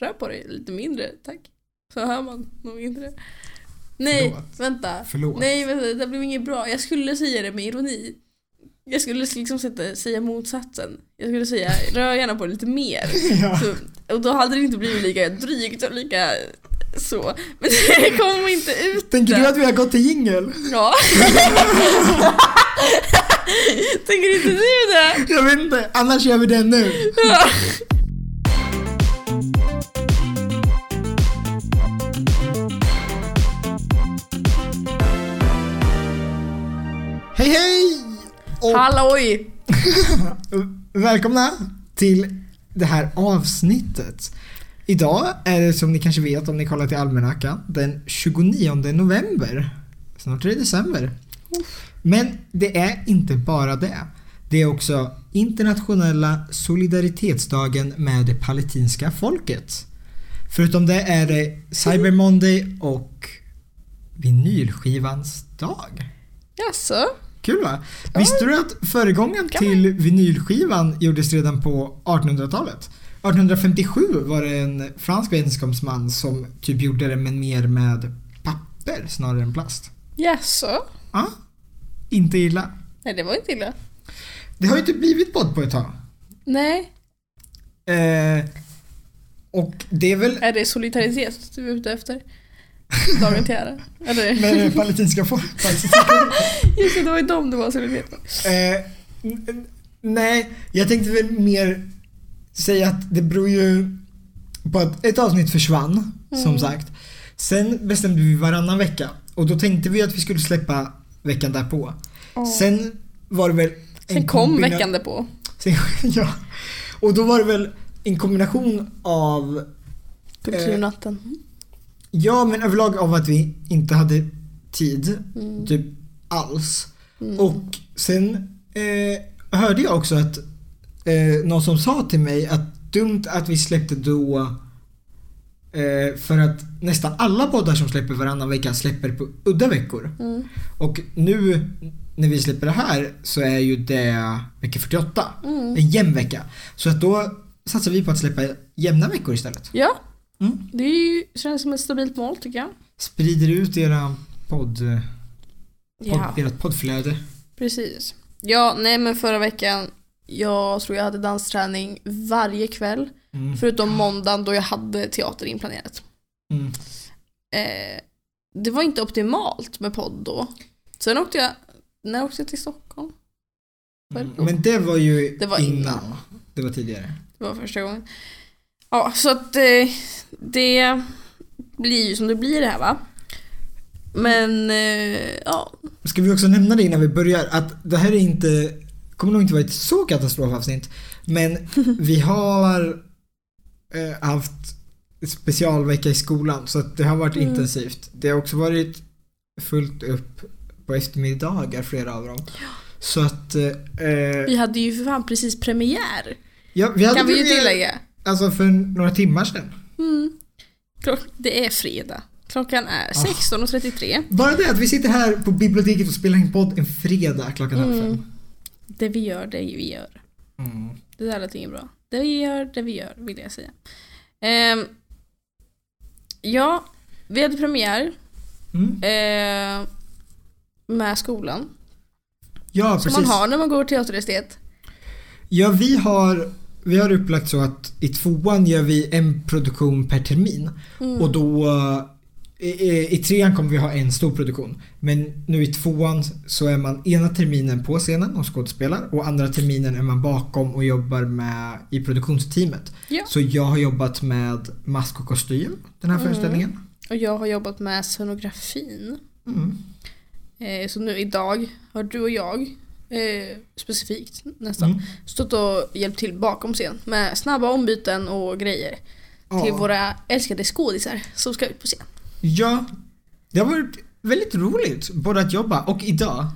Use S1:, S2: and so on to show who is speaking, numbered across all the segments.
S1: rör på dig lite mindre, tack. Så hör man nog mindre. Nej,
S2: Förlåt.
S1: vänta.
S2: Förlåt.
S1: Nej, vänta, det blev inget bra. Jag skulle säga det med ironi. Jag skulle liksom sätta, säga motsatsen. Jag skulle säga rör gärna på det lite mer.
S2: Ja.
S1: Så, och då hade det inte blivit lika drygt och lika så. Men det kom inte ut
S2: Tänker
S1: där.
S2: du att vi har gått till jingel?
S1: Ja. Tänker inte du det?
S2: Jag vet inte, annars gör vi det nu.
S1: Ja.
S2: Hej hej! Och
S1: Halloj!
S2: välkomna till det här avsnittet. Idag är det som ni kanske vet om ni kollar till almanackan den 29 november. Snart är det december. Men det är inte bara det. Det är också internationella solidaritetsdagen med det palestinska folket. Förutom det är det Cyber Monday och vinylskivans dag.
S1: Jaså?
S2: Kul va? Visste du att föregången till vinylskivan gjordes redan på 1800-talet? 1857 var det en fransk vetenskapsman som typ gjorde det men mer med papper snarare än plast.
S1: Jaså?
S2: Ja, inte illa.
S1: Nej, det var inte illa.
S2: Det har ju inte blivit podd på ett tag.
S1: Nej.
S2: Eh, och det är väl
S1: Är det solidaritet du är ute efter? Dagen till ära? Eller?
S2: med det palestinska folket.
S1: Just det, det var ju dem det var solidaritet med.
S2: Eh, n- n- nej, jag tänkte väl mer säga att det beror ju på att ett avsnitt försvann, som
S1: Mm.
S2: sagt. Sen bestämde vi varannan vecka och då tänkte vi att vi skulle släppa veckan därpå.
S1: Ja.
S2: Sen var det väl en
S1: Sen kom veckan därpå.
S2: Sen, ja. Och då var det väl en kombination av
S1: Kulturnatten.
S2: Ja, men överlag av att vi inte hade tid,
S1: Mm.
S2: typ alls.
S1: Mm.
S2: Och sen eh, hörde jag också att eh, någon som sa till mig att dumt att vi släppte då eh, för att nästan alla poddar som släpper varannan vecka släpper på udda veckor.
S1: Mm.
S2: Och nu när vi släpper det här så är ju det vecka 48.
S1: Mm.
S2: En jämn vecka. Så att då satsar vi på att släppa jämna veckor istället.
S1: Ja,
S2: Mm.
S1: det ju, känns som ett stabilt mål tycker jag.
S2: Sprider ut era podd, podd,
S1: Ja,
S2: ert poddflöde.
S1: precis. Ja, nej men förra veckan, jag tror jag hade dansträning varje kväll.
S2: Mm.
S1: Förutom måndagen då jag hade teater inplanerat.
S2: Mm.
S1: Eh, det var inte optimalt med podd då. Sen åkte jag, när åkte jag till Stockholm?
S2: Mm. Men det var ju
S1: Det var innan.
S2: Det var tidigare.
S1: Det var första gången. Ja, så att eh, det blir ju som det blir det här va. Men eh, ja,
S2: Ska vi också nämna det innan vi börjar att det här är inte, kommer nog inte vara ett så katastrofavsnitt. Men vi har eh, haft specialvecka i skolan så att det har varit
S1: Mm.
S2: intensivt. Det har också varit fullt upp på eftermiddagar flera av dem. Så att eh,
S1: vi hade ju för fan precis premiär.
S2: ja, vi hade
S1: Kan vi ju
S2: premiär,
S1: tillägga.
S2: Alltså för några timmar sedan.
S1: Mm. Det är fredag. Klockan är
S2: Ah.
S1: 16.33.
S2: Bara det att vi sitter här på biblioteket och spelar in podd en fredag klockan halv
S1: Mm.
S2: fem.
S1: Det vi gör, det vi gör.
S2: Mm.
S1: Det där lät inget bra. Det vi gör, det vi gör, vill jag säga. Ehm, ja, vi hade premiär
S2: Mm.
S1: eh, med skolan.
S2: Ja,
S1: Som
S2: precis.
S1: man har när man går teaterestet.
S2: Ja, vi har, vi har upplagt så att i tvåan gör vi en produktion per termin.
S1: Mm.
S2: Och då i, i, i trean kommer vi ha en stor produktion. Men nu i tvåan så är man ena terminen på scenen och skådespelar och andra terminen är man bakom och jobbar med i produktionsteamet.
S1: Ja.
S2: Så jag har jobbat med mask och kostym den här
S1: Mm.
S2: föreställningen.
S1: Och jag har jobbat med scenografin.
S2: Mm.
S1: Eh, så nu idag har du och jag, eh, specifikt nästan,
S2: Mm.
S1: stått och hjälpt till bakom scen med snabba ombyten och grejer. Till
S2: Ja.
S1: våra älskade skådisar som ska ut på scen.
S2: Ja, det har varit väldigt roligt både att jobba och idag.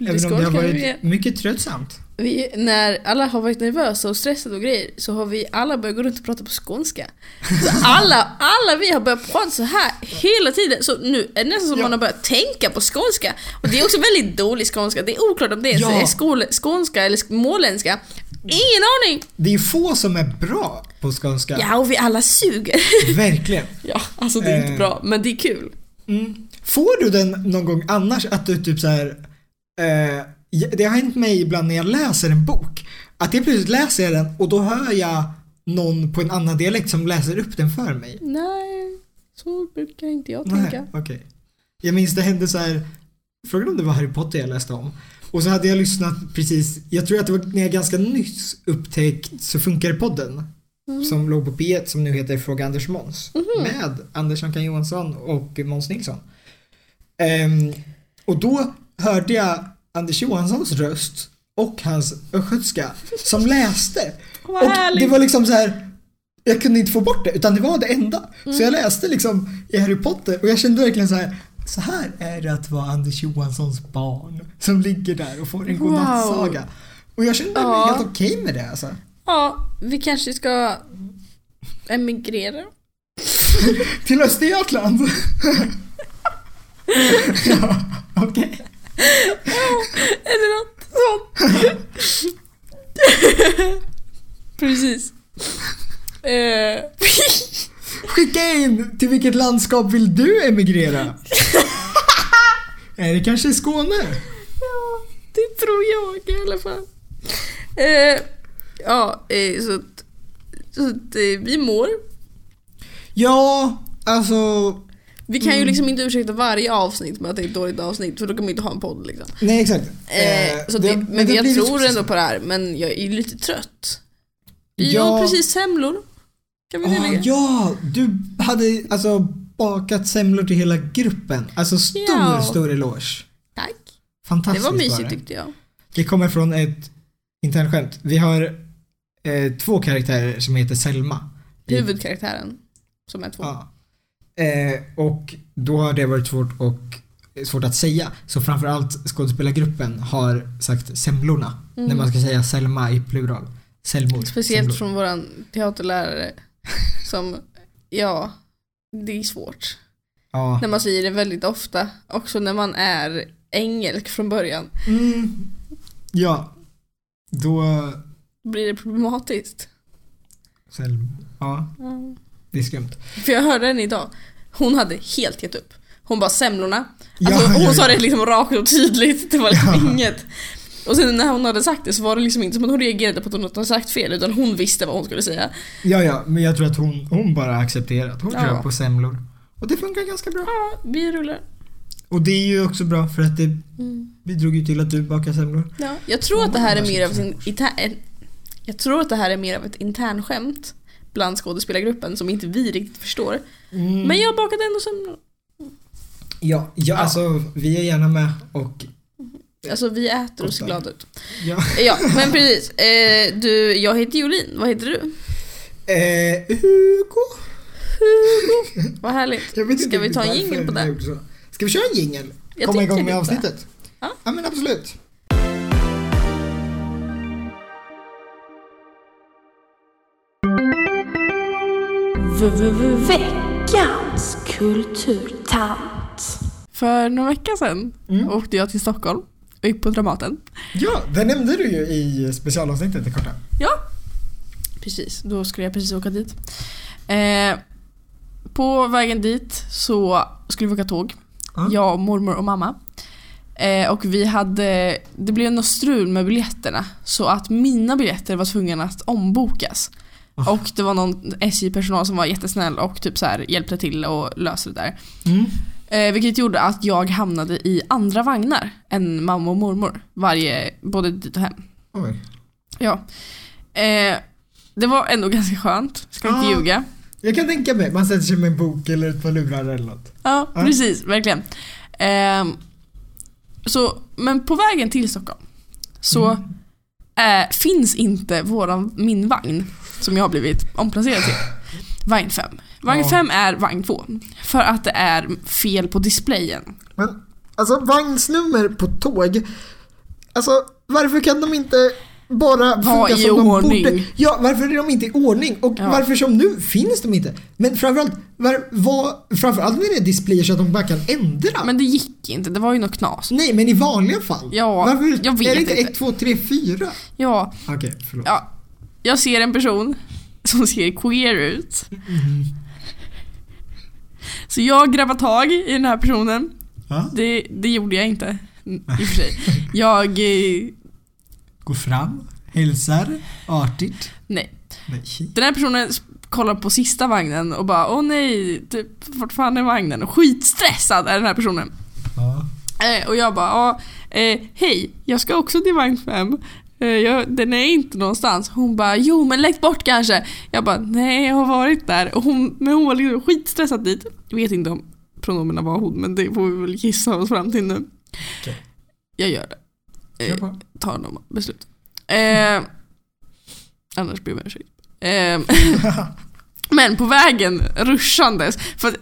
S2: Även om det har varit mycket tröttsamt.
S1: Vi, när alla har varit nervösa och stressade och grejer så har vi alla börjat gå runt och prata på skånska. Så alla, alla vi har börjat prata så här hela tiden. Så nu är det nästan som
S2: Ja.
S1: man har börjat tänka på skånska. Och det är också väldigt dålig skånska. Det är oklart om det
S2: Ja.
S1: är skål, skånska eller småländska. Ingen aning!
S2: Det är få som är bra på skånska.
S1: Ja, och vi alla suger.
S2: Verkligen.
S1: Ja, alltså det är inte
S2: Eh.
S1: bra, men det är kul.
S2: Mm. Får du den någon gång annars att du typ så här. Eh, det har hänt mig ibland när jag läser en bok. Att jag plötsligt läser jag den och då hör jag någon på en annan dialekt som läser upp den för mig.
S1: Nej, så brukar inte jag
S2: Nej,
S1: tänka.
S2: okej. Jag minns det hände så här. Frågan om det var Harry Potter jag läste om. Och så hade jag lyssnat precis, jag tror att det var när jag ganska nyss upptäckt Så funkar podden.
S1: Mm.
S2: Som låg på P1 som nu heter Fråga Anders Måns. Med Anders Ankan Johansson och Måns Nilsson. Ehm, och då hörde jag Anders Johanssons röst och hans östgötska som läste.
S1: Vad
S2: och
S1: härligt.
S2: det var liksom så här. Jag kunde inte få bort det utan det var det enda. Så
S1: Mm.
S2: jag läste liksom i Harry Potter och jag kände verkligen så här. Så här är det att vara Anders Johanssons barn som ligger där och får en
S1: Wow.
S2: godnattsaga. Och jag kände mig
S1: Ja.
S2: helt okej med det alltså.
S1: Ja, vi kanske ska emigrera.
S2: Till Östergötland. ja, okej.
S1: Eller något sånt. Precis. Eh,
S2: Skicka in till vilket landskap vill du emigrera? är det kanske Skåne?
S1: ja, det tror jag i alla fall. Eh, ja, eh, så att, så att vi mår.
S2: Ja, alltså.
S1: Vi kan ju liksom inte ursäkta varje avsnitt med att det är ett dåligt avsnitt för då kan man inte ha en podd liksom.
S2: Nej exakt.
S1: Eh, så det, men
S2: har
S1: jag tror
S2: precis-
S1: ändå på det här men jag är lite trött. Vi
S2: Ja.
S1: åt precis semlor. Kan vi
S2: Ah, ja, du hade alltså bakat semlor till hela gruppen. Alltså stor,
S1: Ja.
S2: stor eloge.
S1: Tack. Det
S2: Fantastiskt
S1: var mysigt
S2: det.
S1: tyckte jag.
S2: Det kommer från ett internskämt. Vi har eh, två karaktärer som heter Selma.
S1: Huvudkaraktären. Som är två.
S2: Ja. Eh, och då har det varit svårt, och, svårt att säga. Så framförallt skådespelargruppen har sagt semlorna.
S1: Mm.
S2: När man ska säga Selma i plural. Selmor.
S1: Speciellt
S2: semlor.
S1: från våran teaterlärare. Som, ja, det är svårt.
S2: Ja.
S1: När man säger det väldigt ofta. Också när man är engelsk från början.
S2: Mm. Ja. Då...
S1: Blir det problematiskt.
S2: Selma. Ja,
S1: Ja.
S2: Det är skumt.
S1: För jag hörde henne idag. Hon hade helt gett upp. Hon bara semlorna.
S2: Ja,
S1: Alltså, hon
S2: ja,
S1: sa
S2: ja.
S1: det liksom rakt och tydligt. Det var liksom
S2: Ja.
S1: inget. Och sen när hon hade sagt det så var det liksom inte som att hon reagerade på att hon hade sagt fel utan hon visste vad hon skulle säga.
S2: Ja, ja, men jag tror att hon, hon bara accepterat. Hon
S1: Ja.
S2: kör på semlor. Och det funkar ganska bra.
S1: Ja, vi rullar.
S2: Och det är ju också bra för att det
S1: Mm.
S2: bidrog ju till att du bakar semlor.
S1: Ja, jag tror att det här är
S2: Ja,
S1: mer av sin. Jag tror att det här är mer av ett internskämt bland skådespelargruppen som inte vi riktigt förstår.
S2: Mm.
S1: Men jag bakade ändå semlor.
S2: Ja, ja, alltså vi är gärna med och
S1: Alltså vi äter och ser glada ut.
S2: ja.
S1: Ja, men precis. Eh, du, jag heter Jolin. Vad heter du?
S2: Eh, Hugo?
S1: Vad härligt. Ska vi ta en jingel på det?
S2: Ska vi köra en jingel? Komma igång med avsnittet?
S1: Ja.
S2: ja men absolut.
S3: Veckans kulturtant.
S1: För några veckor sedan
S2: Mm.
S1: åkte jag till Stockholm och gick på Dramaten.
S2: Ja, det nämnde du ju i specialavsnittet det korta.
S1: Ja, precis. Då skulle jag precis åka dit. Eh, på vägen dit så skulle vi åka tåg.
S2: Mm.
S1: Jag, mormor och mamma. Eh, och vi hade, det blev något strul med biljetterna så att mina biljetter var tvungna att ombokas.
S2: Ah.
S1: Och det var någon SJ-personal som var jättesnäll och typ så här hjälpte till och löste det där.
S2: Mm.
S1: Eh, vilket gjorde att jag hamnade i andra vagnar än mamma och mormor. Varje, både dit och hem.
S2: Oj.
S1: Ja. Eh, det var ändå ganska skönt, ska inte
S2: Ah.
S1: ljuga.
S2: Jag kan tänka mig, man sätter sig med en bok eller ett par lurar eller något.
S1: Ja,
S2: Ja.
S1: precis, verkligen. Ehm, så, men på vägen till Stockholm så eh, finns inte våran, min vagn som jag har blivit omplacerad till. Vagn 5. Vagn
S2: Ja.
S1: 5 är vagn 2. För att det är fel på displayen.
S2: Men alltså vagnsnummer på tåg. Alltså varför kan de inte bara funkar
S1: i
S2: som de
S1: ordning.
S2: borde. Ja, varför är de inte i ordning? Och
S1: Ja.
S2: varför som nu finns de inte? Men framförallt, var, var, framförallt när det är displayer så att de bara kan ändra.
S1: Men det gick inte, det var ju något knas.
S2: Nej, men i vanliga fall.
S1: Ja,
S2: varför
S1: jag vet
S2: är det inte
S1: inte.
S2: 1, 2, 3, 4?
S1: Ja,
S2: Okej, förlåt.
S1: ja. Jag ser en person som ser queer ut. Så jag grabbar tag i den här personen. Det, det gjorde jag inte. I och för sig. Jag... eh,
S2: Gå fram, hälsar, artigt.
S1: Nej.
S2: Nej.
S1: Den här personen kollar på sista vagnen och bara åh nej, typ vart fan är vagnen? Skitstressad är den här personen.
S2: Ja.
S1: Eh, och jag bara eh, hej, jag ska också till vagn 5. Eh, jag, den är inte någonstans. Hon bara jo men lägg bort kanske. Jag bara nej jag har varit där. Och hon, men hon var liksom skitstressad dit. Jag vet inte om pronomerna var hon men det får vi väl gissa oss fram till nu.
S2: Okej.
S1: Jag gör det. Eh, tar de beslut. Eh, annars ber jag om ursäkt. Eh, men på vägen ruschandes, för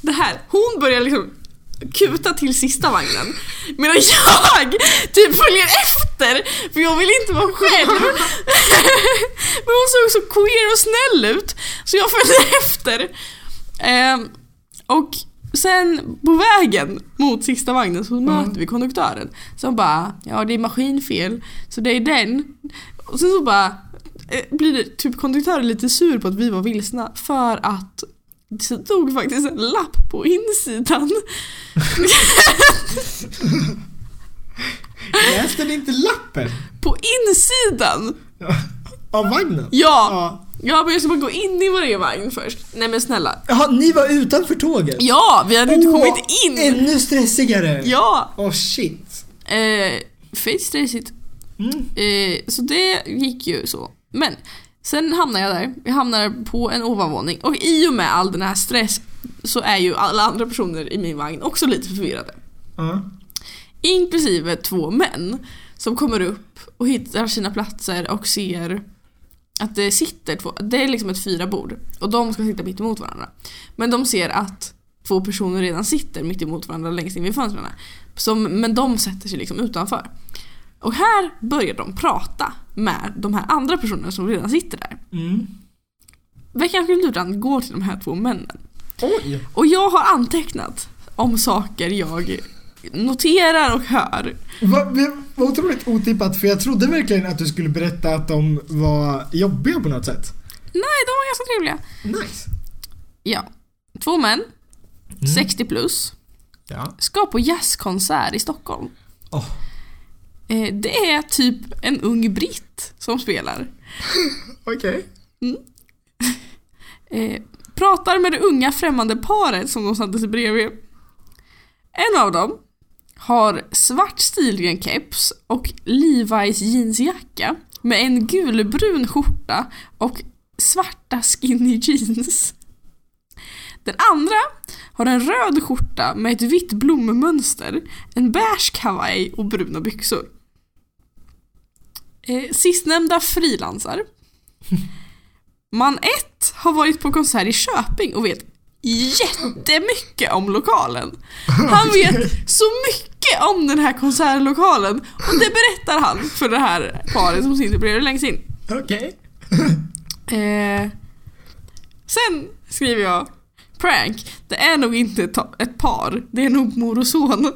S1: det här, hon börjar liksom kuta till sista vagnen medan jag typ följer efter för jag vill inte vara själv. Men hon såg så queer och snäll ut så jag följde efter. Eh, och sen på vägen mot sista vagnen så möter vi konduktören som bara ja det är maskinfel så det är den. Och sen så bara eh, blir det typ konduktören lite sur på att vi var vilsna för att det stod faktiskt en lapp på insidan.
S2: Läste ni inte lappen?
S1: På insidan!
S2: Av vagnen?
S1: Ja!
S2: Ja.
S1: Ja men jag ska bara gå in i varje vagn först. Nej men snälla.
S2: Jaha, ni var utanför tåget?
S1: Ja! Vi hade inte
S2: Åh,
S1: kommit in!
S2: Ännu stressigare!
S1: Ja!
S2: Åh shit.
S1: Eh, fett stressigt.
S2: Mm.
S1: Eh, så det gick ju så. Men sen hamnar jag där. Jag hamnar på en ovanvåning och i och med all den här stress så är ju alla andra personer i min vagn också lite förvirrade.
S2: Ja.
S1: Inklusive två män som kommer upp och hittar sina platser och ser att det sitter två, det är liksom ett fyra bord och de ska sitta mitt emot varandra. Men de ser att två personer redan sitter mitt emot varandra längst in vid fönstren. Som, men de sätter sig liksom utanför. Och här börjar de prata med de här andra personerna som redan sitter där.
S2: Mm.
S1: Veckans kulturtrend går till de här två männen.
S2: Oj!
S1: Och jag har antecknat om saker jag noterar och hör.
S2: Vad otroligt otippat för jag trodde verkligen att du skulle berätta att de var jobbiga på något sätt.
S1: Nej, de var ganska trevliga.
S2: Nice.
S1: Ja. Två män,
S2: Mm.
S1: 60 plus,
S2: Ja.
S1: ska på jazzkonsert i Stockholm. Eh, Det är typ en ung britt som spelar.
S2: Okej.
S1: Eh, pratar med det unga främmande paret som de satte sig bredvid. En av dem har svart stilren keps och Levi's jeansjacka med en gulbrun skjorta och svarta skinny jeans. Den andra har en röd skjorta med ett vitt blommönster, en beige kavaj och bruna byxor. Eh, sistnämnda frilansar. Man 1 har varit på konsert i Köping och vet jättemycket om lokalen. Han vet så mycket om den här konsertlokalen och det berättar han för det här paret som sitter bredvid längst in.
S2: Okej.
S1: Eh, sen skriver jag Prank, det är nog inte ett, par, det är nog mor och son.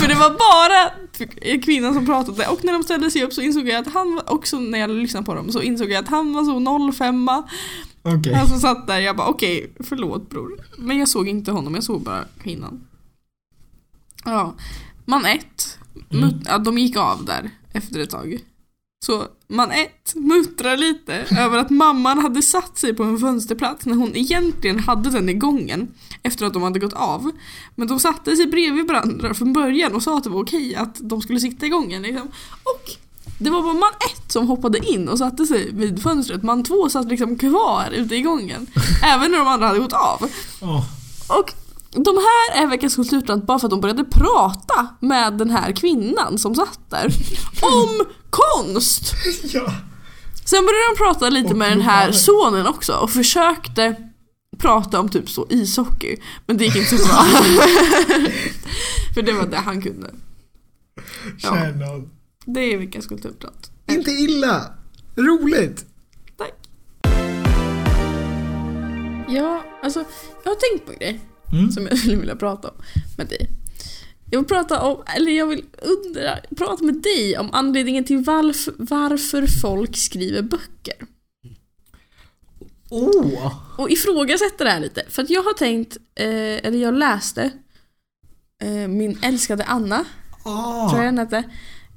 S1: För det var bara kvinnan som pratade och när de ställde sig upp så insåg jag att han också när jag lyssnade på dem så insåg jag att han var så 05
S2: Okej.
S1: Han som satt där, jag bara okej, förlåt bror. Men jag såg inte honom, jag såg bara kvinnan. Ja, man ett,
S2: Mm.
S1: ja, de gick av där efter ett tag. Så man ett muttrar lite över att mamman hade satt sig på en fönsterplats när hon egentligen hade den i gången efter att de hade gått av. Men de satte sig bredvid varandra från början och sa att det var okej att de skulle sitta i gången. Liksom. Och det var bara man ett som hoppade in och satte sig vid fönstret. Man två satt liksom kvar ute i gången. även när de andra hade gått av.
S2: Åh.
S1: Och de här är veckans kulturtrend bara för att de började prata med den här kvinnan som satt där. Om konst!
S2: Ja.
S1: Sen började de prata lite
S2: Och
S1: med den här sonen också och försökte prata om typ så ishockey. Men det gick inte så bra. för det var det han kunde. Ja. Det är veckans kulturtrend.
S2: Inte illa. Roligt.
S1: Tack. Ja, alltså jag har tänkt på en grej
S2: Mm.
S1: som jag skulle vilja prata om med dig. Jag vill prata om, eller jag vill undra, prata med dig om anledningen till varför, varför folk skriver böcker.
S2: Åh!
S1: Och ifrågasätta det här lite. För att jag har tänkt, eh, eller jag läste eh, Min älskade Anna, tror jag den hette.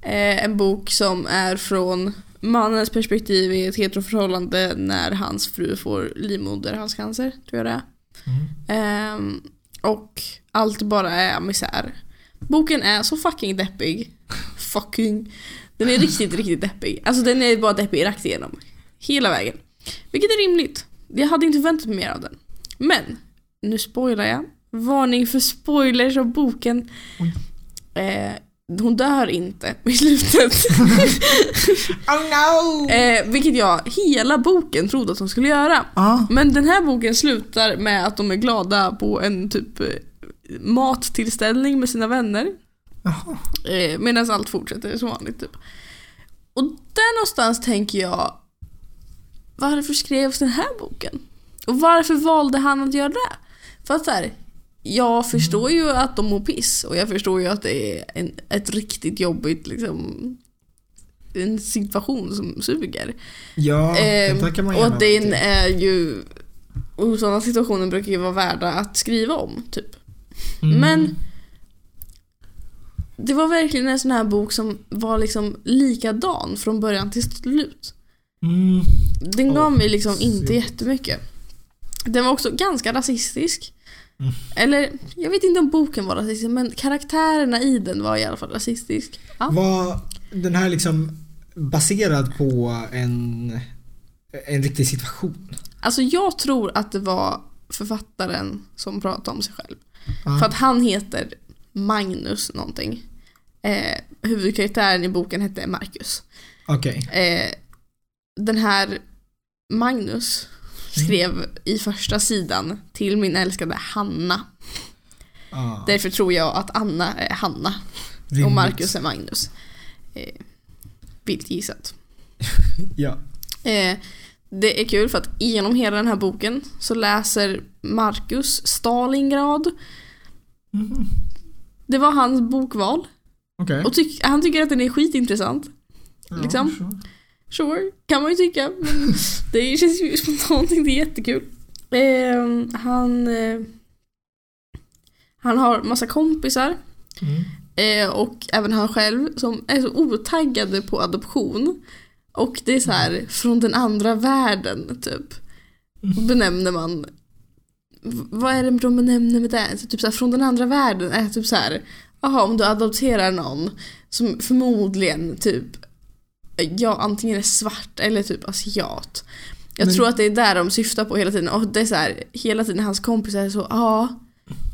S1: Eh, en bok som är från mannens perspektiv i ett heteroförhållande när hans fru får livmoderhalscancer, tror jag det är.
S2: Mm.
S1: Ehm, och allt bara är misär. Boken är så fucking deppig. Fucking. Den är riktigt, riktigt deppig. Alltså den är bara deppig rakt igenom. Hela vägen. Vilket är rimligt. Jag hade inte väntat mig mer av den. Men, nu spoilar jag. Varning för spoilers av boken. Eh, hon dör inte i slutet.
S2: Oh no!
S1: eh, vilket jag hela boken trodde att hon skulle göra.
S2: Ja.
S1: Men den här boken slutar med att de är glada på en typ eh, mattillställning med sina vänner. Eh, Medan allt fortsätter som vanligt typ. Och där någonstans tänker jag Varför skrevs den här boken? Och varför valde han att göra det? För att så här, jag förstår ju att de mår piss och jag förstår ju att det är en, ett riktigt jobbigt liksom en situation som suger.
S2: Ja,
S1: Ehm,
S2: det kan man
S1: och att den är ju... Och sådana situationer brukar ju vara värda att skriva om, typ.
S2: Mm.
S1: Men... Det var verkligen en sån här bok som var liksom likadan från början till slut.
S2: Mm.
S1: Den gav
S2: Åh,
S1: mig liksom
S2: synd.
S1: inte jättemycket. Den var också ganska rasistisk.
S2: Mm.
S1: Eller, jag vet inte om boken var rasistisk, men karaktärerna i den var i alla fall rasistisk. Ja.
S2: Var den här liksom baserad på en, en riktig situation?
S1: Alltså jag tror att det var författaren som pratade om sig själv.
S2: Ja.
S1: För att han heter Magnus någonting. Eh, huvudkaraktären i boken hette Marcus.
S2: Okej.
S1: Eh, den här Magnus skrev i första sidan till min älskade Hanna.
S2: Ja.
S1: Därför tror jag att Anna är Hanna och
S2: Rimligt.
S1: Marcus är Magnus. Eh, vilt gissat.
S2: Ja.
S1: Eh, det är kul för att genom hela den här boken så läser Marcus Stalingrad.
S2: Mhm.
S1: Det var hans bokval.
S2: Okej.
S1: Och tyck, han tycker att den är skitintressant.
S2: Ja,
S1: liksom.
S2: så.
S1: Sure, kan man ju tycka. Men det känns ju spontant inte jättekul. Eh, han, eh, han har massa kompisar.
S2: Mm.
S1: Eh, och även han själv som är så otaggade på adoption. Och det är så här från den andra världen typ.
S2: Mm.
S1: Benämner man. Vad är det de benämner med det? Så typ så här, från den andra världen är typ så här. Jaha, om du adopterar någon som förmodligen typ ja, antingen är svart eller typ asiat. Jag
S2: Men-
S1: tror att det är där de syftar på hela tiden. Och det är så här, hela tiden hans kompisar är så, ja,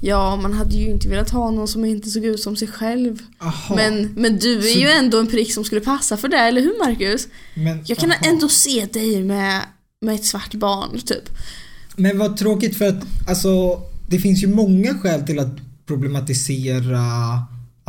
S1: ja, man hade ju inte velat ha någon som inte såg ut som sig själv.
S2: Aha.
S1: Men, men du är
S2: Så-
S1: ju ändå en prick som skulle passa för det, eller hur Marcus?
S2: Men,
S1: Jag kan
S2: aha.
S1: ändå se dig med, med ett svart barn, typ.
S2: Men vad tråkigt för att alltså det finns ju många skäl till att problematisera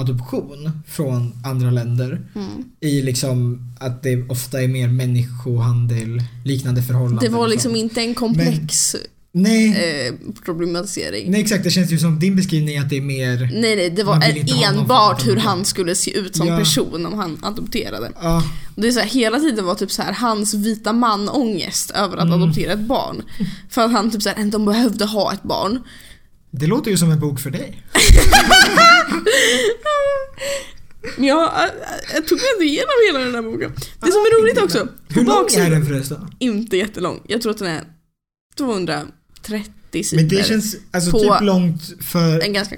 S2: adoption från andra länder.
S1: Mm.
S2: I liksom att det ofta är mer människohandel, liknande förhållanden.
S1: Det var liksom inte en komplex
S2: Nej,
S1: eh, problematisering.
S2: nej exakt det känns ju som din beskrivning att det är mer
S1: Nej nej, det var
S2: Man
S1: enbart hur han skulle se ut som
S2: Ja.
S1: person om han adopterade.
S2: Ja,
S1: Och det är så här, hela tiden var typ så här hans vita man-ångest över att
S2: Mm.
S1: adoptera ett barn. För att han typ så här, ändå behövde ha ett barn.
S2: det låter ju som en bok för dig.
S1: Men jag, tog mig ändå igenom hela den här boken. Det som är roligt också,
S2: Hur lång är den förresten?
S1: inte jättelång. Jag tror att den är 230 sidor.
S2: Men det känns alltså
S1: På
S2: typ långt för
S1: en ganska...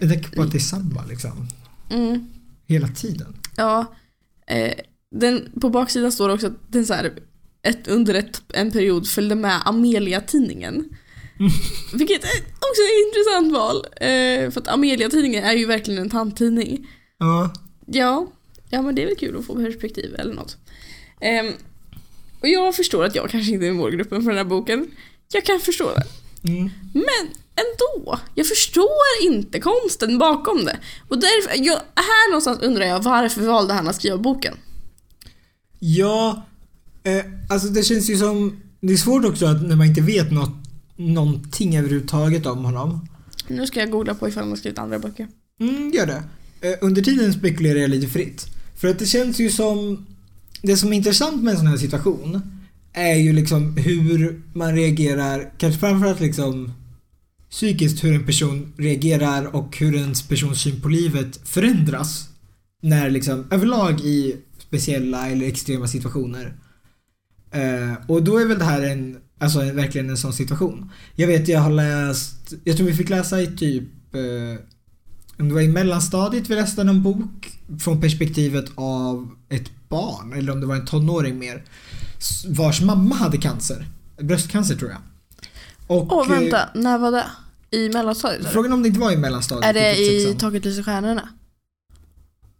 S2: är samma liksom.
S1: Mm,
S2: Hela tiden.
S1: ja. Eh, den, på baksidan står det också att den så här, ett, under ett, en period följde med Amelia-tidningen. Vilket är också ett intressant val. Eh, för att Amelia-tidningen är ju verkligen en tanttidning.
S2: Ja.
S1: Ja, ja men det är väl kul att få perspektiv eller något. Ehm, och jag förstår att jag kanske inte är målgruppen för den här boken. Jag kan förstå det.
S2: Mm.
S1: Men ändå, jag förstår inte konsten bakom det. Och därför, jag, här någonstans undrar jag varför valde han att skriva boken?
S2: Ja, eh, alltså det känns ju som... Det är svårt också att när man inte vet något, någonting överhuvudtaget om honom.
S1: Nu ska jag googla på ifall han har skrivit andra böcker.
S2: Mm, gör det. Eh, under tiden spekulerar jag lite fritt. För att det känns ju som... Det som är intressant med en sån här situation är ju liksom hur man reagerar, kanske framförallt liksom psykiskt hur en person reagerar och hur ens persons syn på livet förändras när liksom överlag i speciella eller extrema situationer. Eh, och då är väl det här en, alltså en, verkligen en sån situation. Jag vet, jag har läst, jag tror vi fick läsa i typ, eh, om det var i mellanstadiet vi läste någon bok från perspektivet av ett barn, eller om det var en tonåring mer, vars mamma hade cancer. Bröstcancer tror jag. Och,
S1: Åh
S2: eh,
S1: vänta, när var det? I mellanstadiet?
S2: Frågan om det inte var i mellanstadiet.
S1: Är det i. Taket lyser stjärnorna?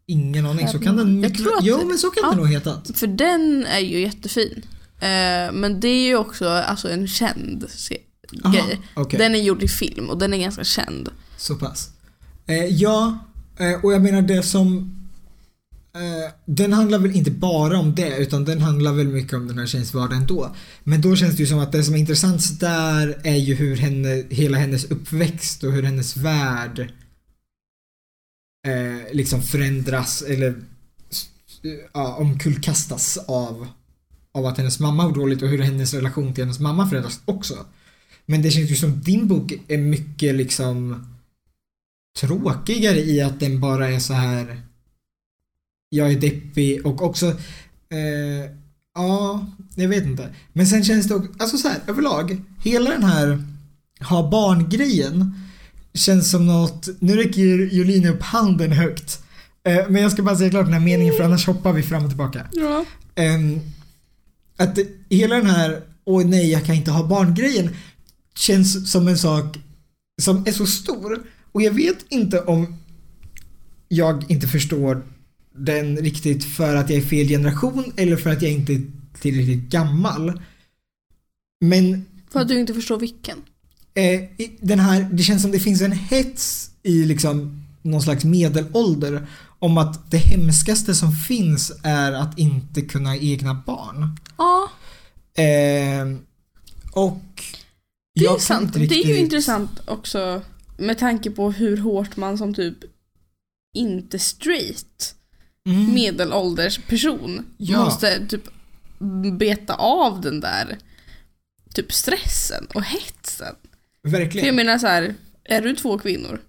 S2: Ingen aning, så kan den mycket Jo men så kan
S1: ja.
S2: det nog hetat.
S1: För den är ju jättefin. Eh, men det är ju också alltså, en känd
S2: Aha,
S1: grej.
S2: okej.
S1: Den är gjord i film och den är ganska känd.
S2: Så pass. Eh, ja, eh, och jag menar det som... Eh, den handlar väl inte bara om det utan den handlar väl mycket om den här tjejens vardag ändå. Men då känns det ju som att det som är intressant där är ju hur henne, hela hennes uppväxt och hur hennes värld eh, liksom förändras eller ja, omkullkastas av, av att hennes mamma mår dåligt och hur hennes relation till hennes mamma förändras också. Men det känns ju som din bok är mycket liksom tråkigare i att den bara är så här jag är deppig och också eh, ja, jag vet inte. Men sen känns det också, alltså så här överlag, hela den här ha barn-grejen känns som något, nu räcker Jolin upp handen högt. Eh, men jag ska bara säga klart den här meningen för annars hoppar vi fram och tillbaka.
S1: Ja.
S2: Ehm, att hela den här åh nej jag kan inte ha barn-grejen känns som en sak som är så stor och jag vet inte om jag inte förstår den riktigt för att jag är fel generation eller för att jag inte är tillräckligt gammal. Men
S1: För att du inte förstår vilken.
S2: eh, den här, det känns som det finns en hets i liksom någon slags medelålder om att det hemskaste som finns är att inte kunna ha egna barn.
S1: Ja,
S2: Eh, och
S1: det är sant.
S2: inte
S1: Det är ju
S2: riktigt-
S1: intressant också med tanke på hur hårt man som typ inte straight
S2: Mm,
S1: medelålders person
S2: Ja.
S1: måste typ beta av den där typ stressen och hetsen. För jag
S2: verkligen.
S1: menar så här, är du två kvinnor?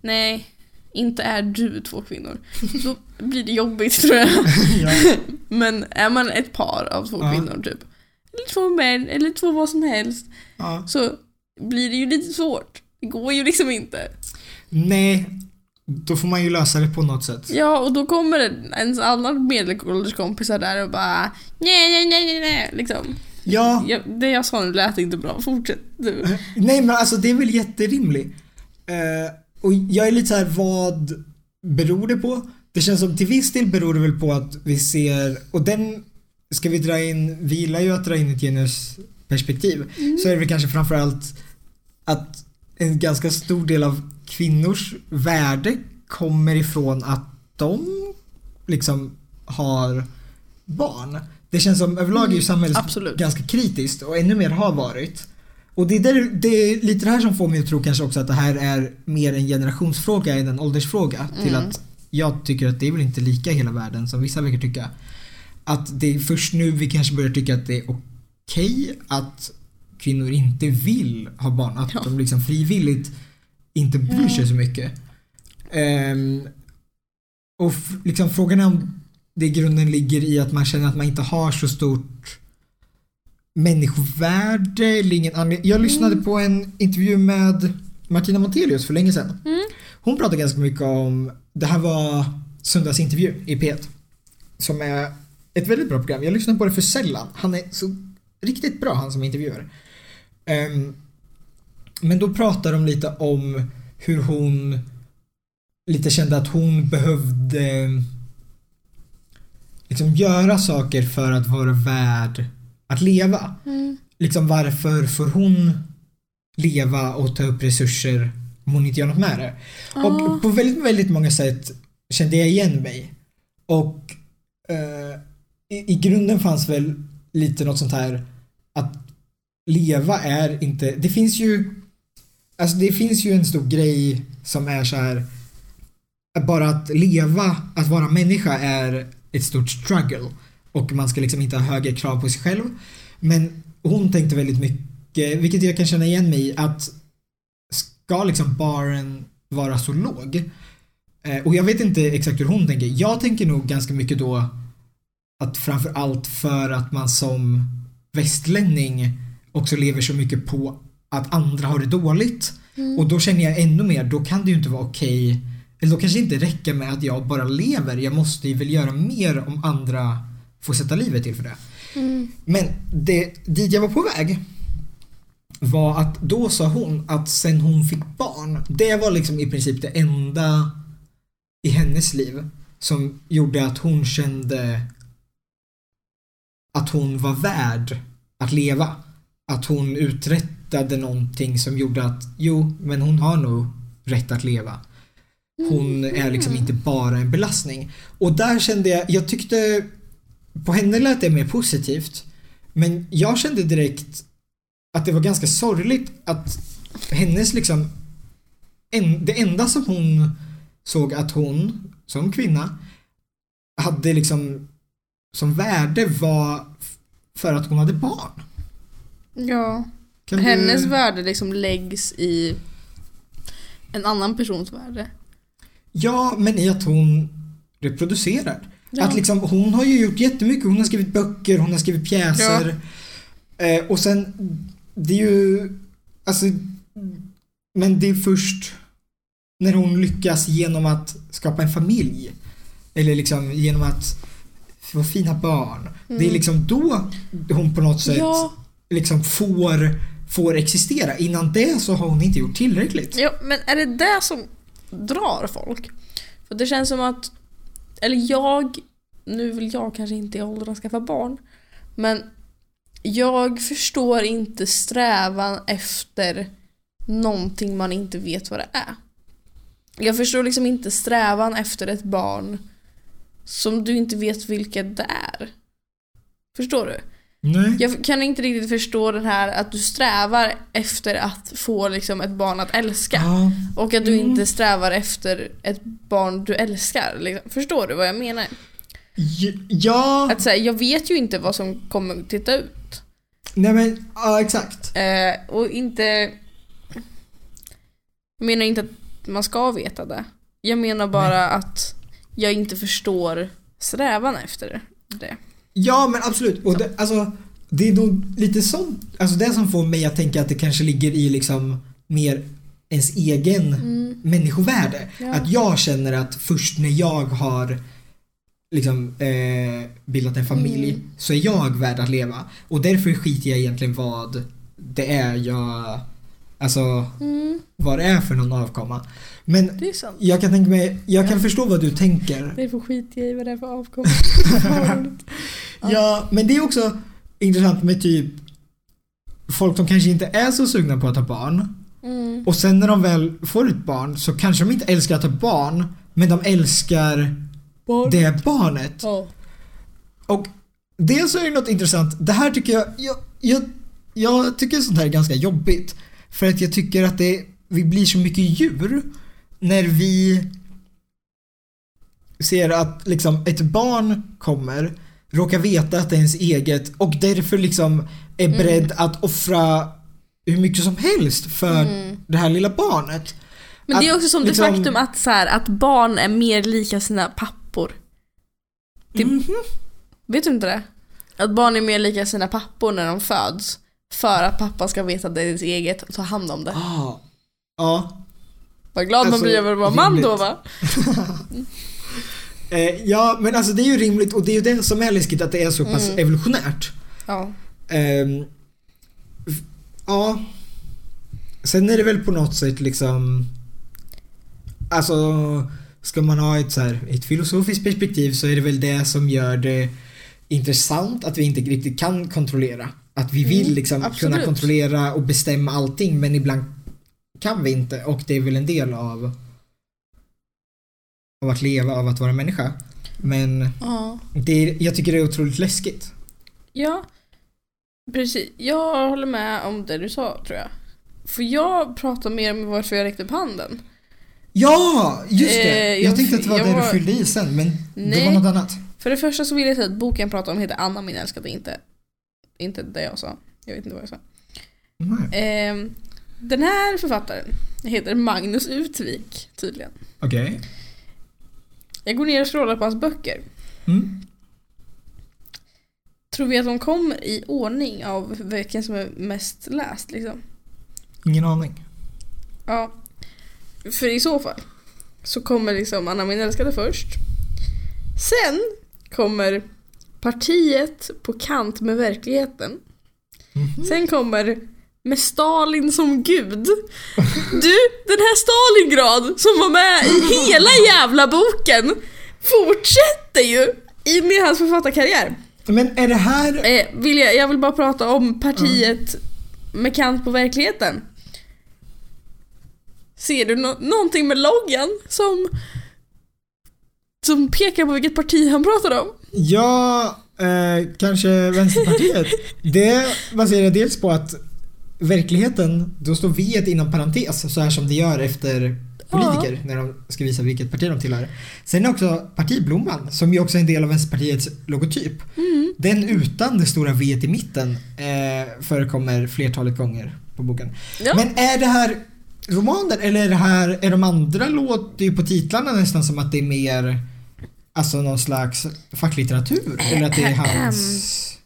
S1: Nej, inte är du två kvinnor. Då blir det jobbigt tror jag.
S2: ja.
S1: Men är man ett par av två
S2: Ja.
S1: kvinnor typ, eller två män, eller två vad som helst,
S2: Ja.
S1: så blir det ju lite svårt. Det går ju liksom inte.
S2: Nej, då får man ju lösa det på något sätt.
S1: Ja, och då kommer ens annan medelålders kompisar där och bara nej, nej, nej, nej, liksom.
S2: Ja,
S1: Ja, det jag sa nu lät inte bra, fortsätt du.
S2: nej men alltså det är väl jätterimligt. Eh, och jag är lite så här, vad beror det på? Det känns som till viss del beror det väl på att vi ser, och den ska vi dra in, vi gillar ju att dra in ett genusperspektiv. Så är det väl kanske framförallt att en ganska stor del av kvinnors värde kommer ifrån att de liksom har barn. Det känns som överlag är ju samhället
S1: absolut.
S2: ganska kritiskt och ännu mer har varit. Och det är, där, det är lite det här som får mig att tro kanske också att det här är mer en generationsfråga än en åldersfråga. Till
S1: Mm.
S2: att jag tycker att det är väl inte lika i hela världen som vissa verkar tycka. Att det är först nu vi kanske börjar tycka att det är okej att kvinnor inte vill ha barn. Att
S1: Ja.
S2: de liksom frivilligt inte bryr sig så mycket. Ehm, och liksom frågan är om det i grunden ligger i att man känner att man inte har så stort människovärde eller ingen anledning. Jag lyssnade på en intervju med Martina Montelius för länge sedan.
S1: Mm.
S2: Hon pratade ganska mycket om, det här var söndagsintervju i P1. Som är ett väldigt bra program. Jag lyssnar på det för sällan. Han är så riktigt bra han som intervjuar. Ehm, men då pratar de lite om hur hon lite kände att hon behövde liksom göra saker för att vara värd att leva.
S1: Mm.
S2: Liksom varför får hon leva och ta upp resurser om hon inte gör något med det?
S1: Ja.
S2: Och på väldigt, väldigt många sätt kände jag igen mig. Och eh, i, i grunden fanns väl lite något sånt här att leva är inte, det finns ju Alltså det finns ju en stor grej som är så här bara att leva, att vara människa är ett stort struggle och man ska liksom inte ha högre krav på sig själv. Men hon tänkte väldigt mycket, vilket jag kan känna igen mig i, att ska liksom baren vara så låg? Eh, och jag vet inte exakt hur hon tänker. Jag tänker nog ganska mycket då att framför allt för att man som västlänning också lever så mycket på att andra har det dåligt. Och då känner jag ännu mer, då kan det ju inte vara okej eller då kanske det inte räcker med att jag bara lever. Jag måste ju väl göra mer om andra får sätta livet till för det. Men det, dit jag var på väg var att då sa hon att sen hon fick barn, det var liksom i princip det enda i hennes liv som gjorde att hon kände att hon var värd att leva. Att hon uträttade någonting som gjorde att jo, men hon har nog rätt att leva. Hon är liksom inte bara en belastning. Och där kände jag, jag tyckte på henne lät det mer positivt. Men jag kände direkt att det var ganska sorgligt att hennes liksom en, det enda som hon såg att hon som kvinna hade liksom som värde var för att hon hade barn.
S1: Ja.
S2: Kan du-
S1: Hennes värde liksom läggs i en annan persons värde.
S2: Ja, men i att hon reproducerar.
S1: Ja.
S2: Att liksom, hon har ju gjort jättemycket. Hon har skrivit böcker, hon har skrivit pjäser. Eh, och sen, det är ju, alltså, men det är först när hon lyckas genom att skapa en familj. Eller liksom genom att få fina barn. Det är liksom då hon på något sätt
S1: Mm. Ja.
S2: liksom får, får existera. Innan det så har hon inte gjort tillräckligt.
S1: Ja, men är det det som drar folk? För det känns som att, eller jag, nu vill jag kanske inte i åldern skaffa barn, men jag förstår inte strävan efter någonting man inte vet vad det är. Jag förstår liksom inte strävan efter ett barn som du inte vet vilket det är. Förstår du?
S2: Nej.
S1: Jag kan inte riktigt förstå den här att du strävar efter att få liksom ett barn att älska.
S2: Ja.
S1: Och att du
S2: Mm.
S1: inte strävar efter ett barn du älskar. Liksom. Förstår du vad jag menar?
S2: Ja,
S1: Att säga, jag vet ju inte vad som kommer titta ut.
S2: nej men, ja exakt.
S1: Eh, och inte... Jag menar inte att man ska veta det. Jag menar bara att jag inte förstår strävan efter det.
S2: Ja men absolut. Och det, alltså, det är då lite sånt, alltså det som får mig att tänka att det kanske ligger i liksom mer ens egen människovärde.
S1: Mm. Ja.
S2: Att jag känner att först när jag har liksom eh, bildat en familj
S1: Mm.
S2: så är jag värd att leva. Och därför skiter jag egentligen vad det är jag, alltså vad det är för någon avkomma. Men
S1: Mm.
S2: Jag kan tänka mig, jag kan förstå vad du tänker.
S1: Det får skit i vad det är för avkomma.
S2: Ja, men det är också intressant med typ folk som kanske inte är så sugna på att ha barn.
S1: Mm.
S2: Och sen när de väl får ett barn så kanske de inte älskar att ha barn, men de älskar
S1: Barn.
S2: det barnet.
S1: Ja.
S2: Och dels så är det något intressant. Det här tycker jag, jag, jag, jag tycker sånt här är ganska jobbigt. För att jag tycker att det, vi blir så mycket djur när vi ser att liksom ett barn kommer, råkar veta att det är ens eget och därför liksom är beredd att offra hur mycket som helst för det här lilla barnet.
S1: Men det är
S2: Att
S1: också som
S2: liksom-
S1: det faktum att, så här, att barn är mer lika sina pappor. Det,
S2: Mhm.
S1: Vet du inte det? Att barn är mer lika sina pappor när de föds. För att pappa ska veta att det är ens eget och ta hand om det.
S2: Ah. Ja.
S1: Vad glad man
S2: Alltså,
S1: blir över att vara man då va?
S2: Eh, ja, men alltså det är ju rimligt och det är ju det som är läskigt att det är så pass
S1: Mm.
S2: evolutionärt.
S1: Ja.
S2: F- ja. Sen är det väl på något sätt liksom Alltså Ska man ha ett så här, ett filosofiskt perspektiv så är det väl det som gör det intressant att vi inte riktigt kan kontrollera. Att vi vill
S1: Mm,
S2: liksom
S1: absolut.
S2: kunna kontrollera och bestämma allting men ibland kan vi inte och det är väl en del av av att leva, av att vara människa. Men
S1: Ja.
S2: det är, jag tycker det är otroligt läskigt.
S1: Ja, precis. Jag håller med om det du sa tror jag. För jag pratar mer om varför jag räckte upp handen.
S2: Ja, just det!
S1: Eh,
S2: jag,
S1: jag-
S2: tänkte att det var det
S1: var-
S2: du fyllde i sen, men det
S1: Nej.
S2: var något annat.
S1: För det första så vill jag säga att boken jag pratar om heter Anna min älskade, inte, inte det jag sa. Jag vet inte vad jag sa.
S2: Nej.
S1: Ehm, den här författaren heter Magnus Utvik tydligen.
S2: Okej.
S1: Jag går ner och scrollar på hans böcker.
S2: Mm.
S1: Tror vi att de kommer i ordning av vilken som är mest läst liksom?
S2: Ingen aning.
S1: Ja. För i så fall så kommer liksom Anna min älskade först. Sen kommer Partiet på kant med verkligheten.
S2: Mhm.
S1: Sen kommer Med Stalin som gud. Du, den här Stalingrad som var med i hela jävla boken fortsätter ju in i hans författarkarriär.
S2: Men är det här...
S1: Eh, vill jag, jag vill bara prata om partiet med kant på verkligheten. Ser du nå- någonting med loggan som, som pekar på vilket parti han pratar om?
S2: Ja, eh, kanske Vänsterpartiet. det baserar dels på att verkligheten, då står V inom parentes så här som det gör efter politiker när de ska visa vilket parti de tillhör. Sen är också partiblomman som ju också är en del av Vänsterpartiets logotyp.
S1: Mm.
S2: Den utan det stora V i mitten eh, förekommer flertalet gånger på boken.
S1: Ja.
S2: Men är det här romaner eller är det här, är de andra låter ju på titlarna nästan som att det är mer Alltså någon slags facklitteratur eller att det är hans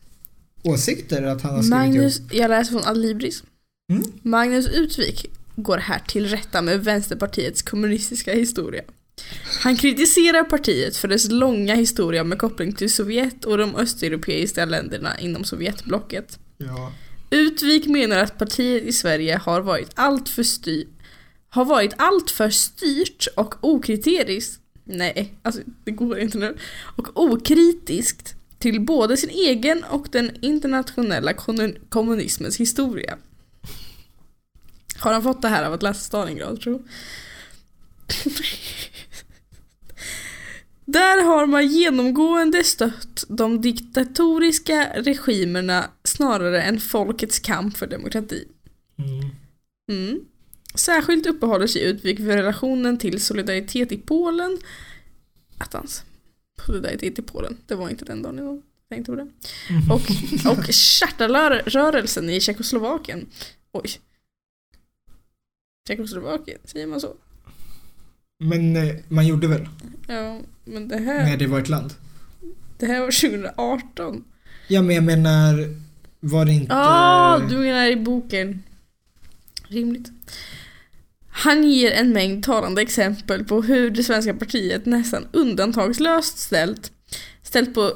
S2: åsikter att han har skrivit
S1: Magnus,
S2: ihop.
S1: jag läser från Adlibris.
S2: Mm.
S1: Magnus Utvik går här till rätta med Vänsterpartiets kommunistiska historia. Han kritiserar partiet för dess långa historia med koppling till Sovjet och de östeuropeiska länderna inom Sovjetblocket.
S2: Ja.
S1: Utvik menar att partiet i Sverige har varit allt för styr, har varit allt för styrt och okritiskt Nej, alltså det går inte nu. Och okritiskt till både sin egen och den internationella kommunismens historia. Har han fått det här av att läsa Stalingrad, tro? Där har man genomgående stött de diktatoriska regimerna snarare än folkets kamp för demokrati.
S2: Mm.
S1: Mm. Särskilt uppehåller sig Utvik vid relationen till solidaritet i Polen. Attans. Solidaritet i Polen, det var inte den dagen jag tänkte på det. Och, och Chartarrörelsen i Tjeckoslovakien. Oj. Tjeckoslovakien, säger man så?
S2: Men eh, man gjorde väl
S1: Ja, men det här,
S2: när det var ett land?
S1: det här var 2018.
S2: Ja men jag menar var det inte...
S1: Ja, ah, du menar i boken. Rimligt. Han ger en mängd talande exempel på hur det svenska partiet nästan undantagslöst ställt, ställt på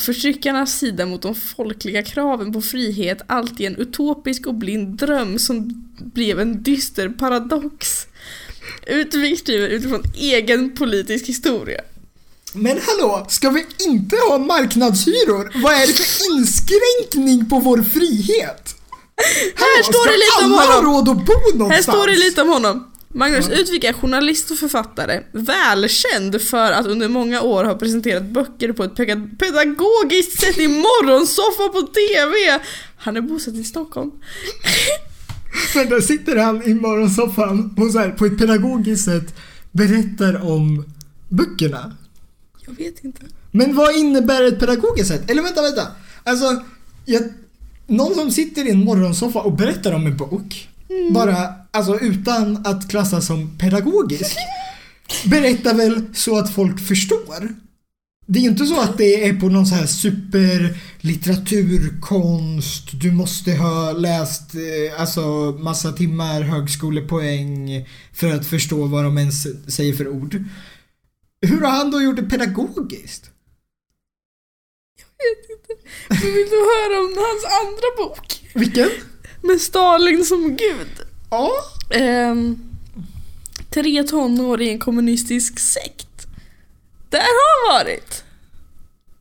S1: förtryckarnas sida mot de folkliga kraven på frihet allt i en utopisk och blind dröm som blev en dyster paradox. Utvik skriver utifrån egen politisk historia.
S2: Men hallå, ska vi inte ha marknadshyror? Vad är det för inskränkning på vår frihet?
S1: Här står det lite om honom.
S2: råd att bo någonstans?
S1: Här står det lite om honom. Magnus Utvik är journalist och författare, välkänd för att under många år ha presenterat böcker på ett pedagogiskt sätt i morgonsoffa på TV. Han är bosatt i Stockholm.
S2: Men där sitter han i morgonsoffan och så här, på ett pedagogiskt sätt berättar om böckerna.
S1: Jag vet inte.
S2: Men vad innebär ett pedagogiskt sätt? Eller vänta, vänta. Alltså, jag, någon som sitter i en morgonsoffa och berättar om en bok. Bara, alltså utan att klassas som pedagogisk. Berättar väl så att folk förstår. Det är ju inte så att det är på någon så här superlitteraturkonst. Du måste ha läst eh, alltså massa timmar högskolepoäng för att förstå vad de ens säger för ord. Hur har han då gjort det pedagogiskt?
S1: Men vill du höra om hans andra bok?
S2: Vilken?
S1: Med Stalin som gud.
S2: Ja.
S1: Ehm, tre tonår i en kommunistisk sekt. Där har han varit.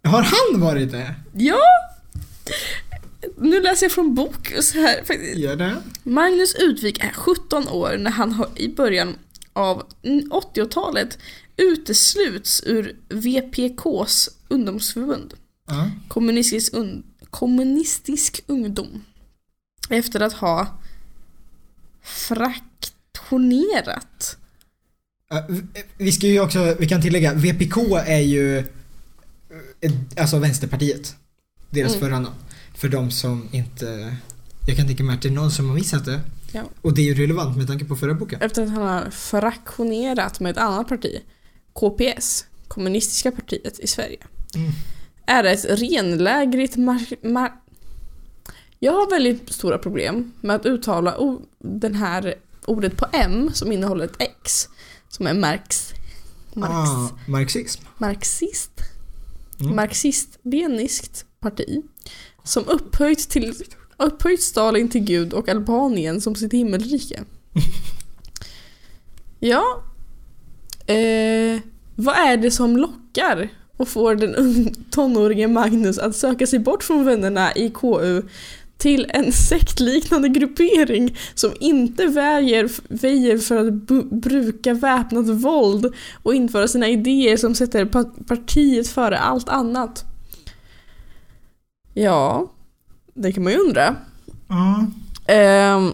S2: Har han varit det?
S1: Ja! Nu läser jag från bok så här faktiskt.
S2: Gör det?
S1: Magnus Utvik är 17 år när han har, i början av 80-talet utesluts ur VPKs ungdomsförbund, Kommunistisk, un- kommunistisk ungdom, efter att ha fraktionerat.
S2: Vi ska ju också, vi kan tillägga, VPK är ju eh, alltså Vänsterpartiet. Deras
S1: Mm.
S2: förra namn. För de som inte, jag kan tänka mig att det är någon som har missat det.
S1: Ja.
S2: Och det är ju relevant med tanke på förra boken.
S1: Efter att han har fraktionerat med ett annat parti, KPS, kommunistiska partiet i Sverige.
S2: Mm.
S1: Är ett renlägrigt mar- mar- Jag har väldigt stora problem med att uttala o- den här ordet på M som innehåller ett X. Som är Marx. Marx.
S2: Ah, marxism.
S1: Marxist.
S2: Mm.
S1: Marxist-leniskt parti. Som upphöjt, till, upphöjt Stalin till gud och Albanien som sitt himmelrike. ja. Eh, vad är det som lockar och får den tonårige Magnus att söka sig bort från vännerna i KU till en sektliknande gruppering som inte väjer, väjer för att bruka väpnat våld och införa sina idéer som sätter pa- partiet före allt annat. Ja, det kan man ju undra.
S2: Ja.
S1: Ehm,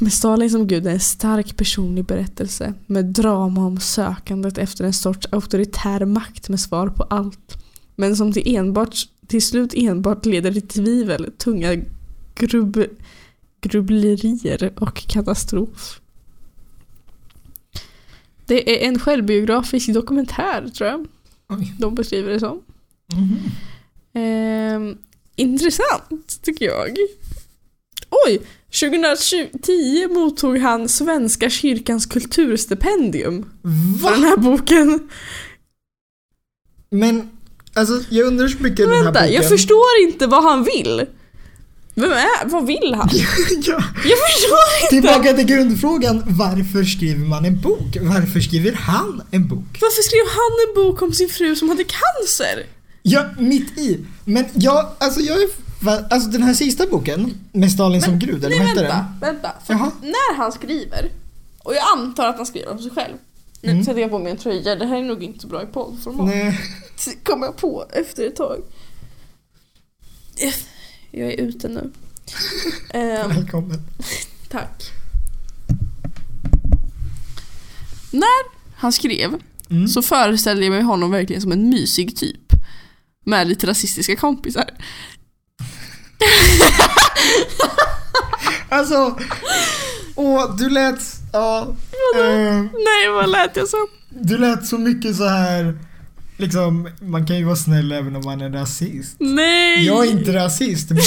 S1: med Stalin som gud är en stark personlig berättelse med drama om sökandet efter en sorts auktoritär makt med svar på allt. Men som till, enbart, till slut enbart leder till tvivel, tunga grubb, grubblerier och katastrof. Det är en självbiografisk dokumentär tror jag
S2: Oj.
S1: de beskriver det som.
S2: Mhm.
S1: Ehm, intressant tycker jag. Oj! 2010 mottog han Svenska kyrkans kulturstipendium för den
S2: Va?
S1: här boken.
S2: Men, alltså jag undrar så mycket den här
S1: Vänta,
S2: boken.
S1: jag förstår inte vad han vill. Vem är, vad vill han?
S2: ja.
S1: Jag förstår inte!
S2: Tillbaka till grundfrågan, varför skriver man en bok? Varför skriver han en bok?
S1: Varför skrev han en bok om sin fru som hade cancer?
S2: Ja, mitt i. Men jag, alltså jag är, va- alltså den här sista boken med Stalin som gud, eller
S1: Nej
S2: vad
S1: vänta,
S2: den?
S1: vänta.
S2: Jaha.
S1: när han skriver, och jag antar att han skriver om sig själv. Nu
S2: Mm.
S1: sätter jag på mig en tröja, det här är nog inte så bra i poddformat.
S2: Nej.
S1: Kommer jag på efter ett tag. Jag är ute nu. Ehm,
S2: Välkommen.
S1: tack. När han skrev
S2: Mm.
S1: så föreställde jag mig honom verkligen som en mysig typ. Med lite rasistiska kompisar.
S2: Alltså, åh, du lät, ja, eh,
S1: Nej, vad lät jag som?
S2: du lät så mycket så här. liksom, man kan ju vara snäll även om man är rasist.
S1: Nej!
S2: Jag är inte rasist, men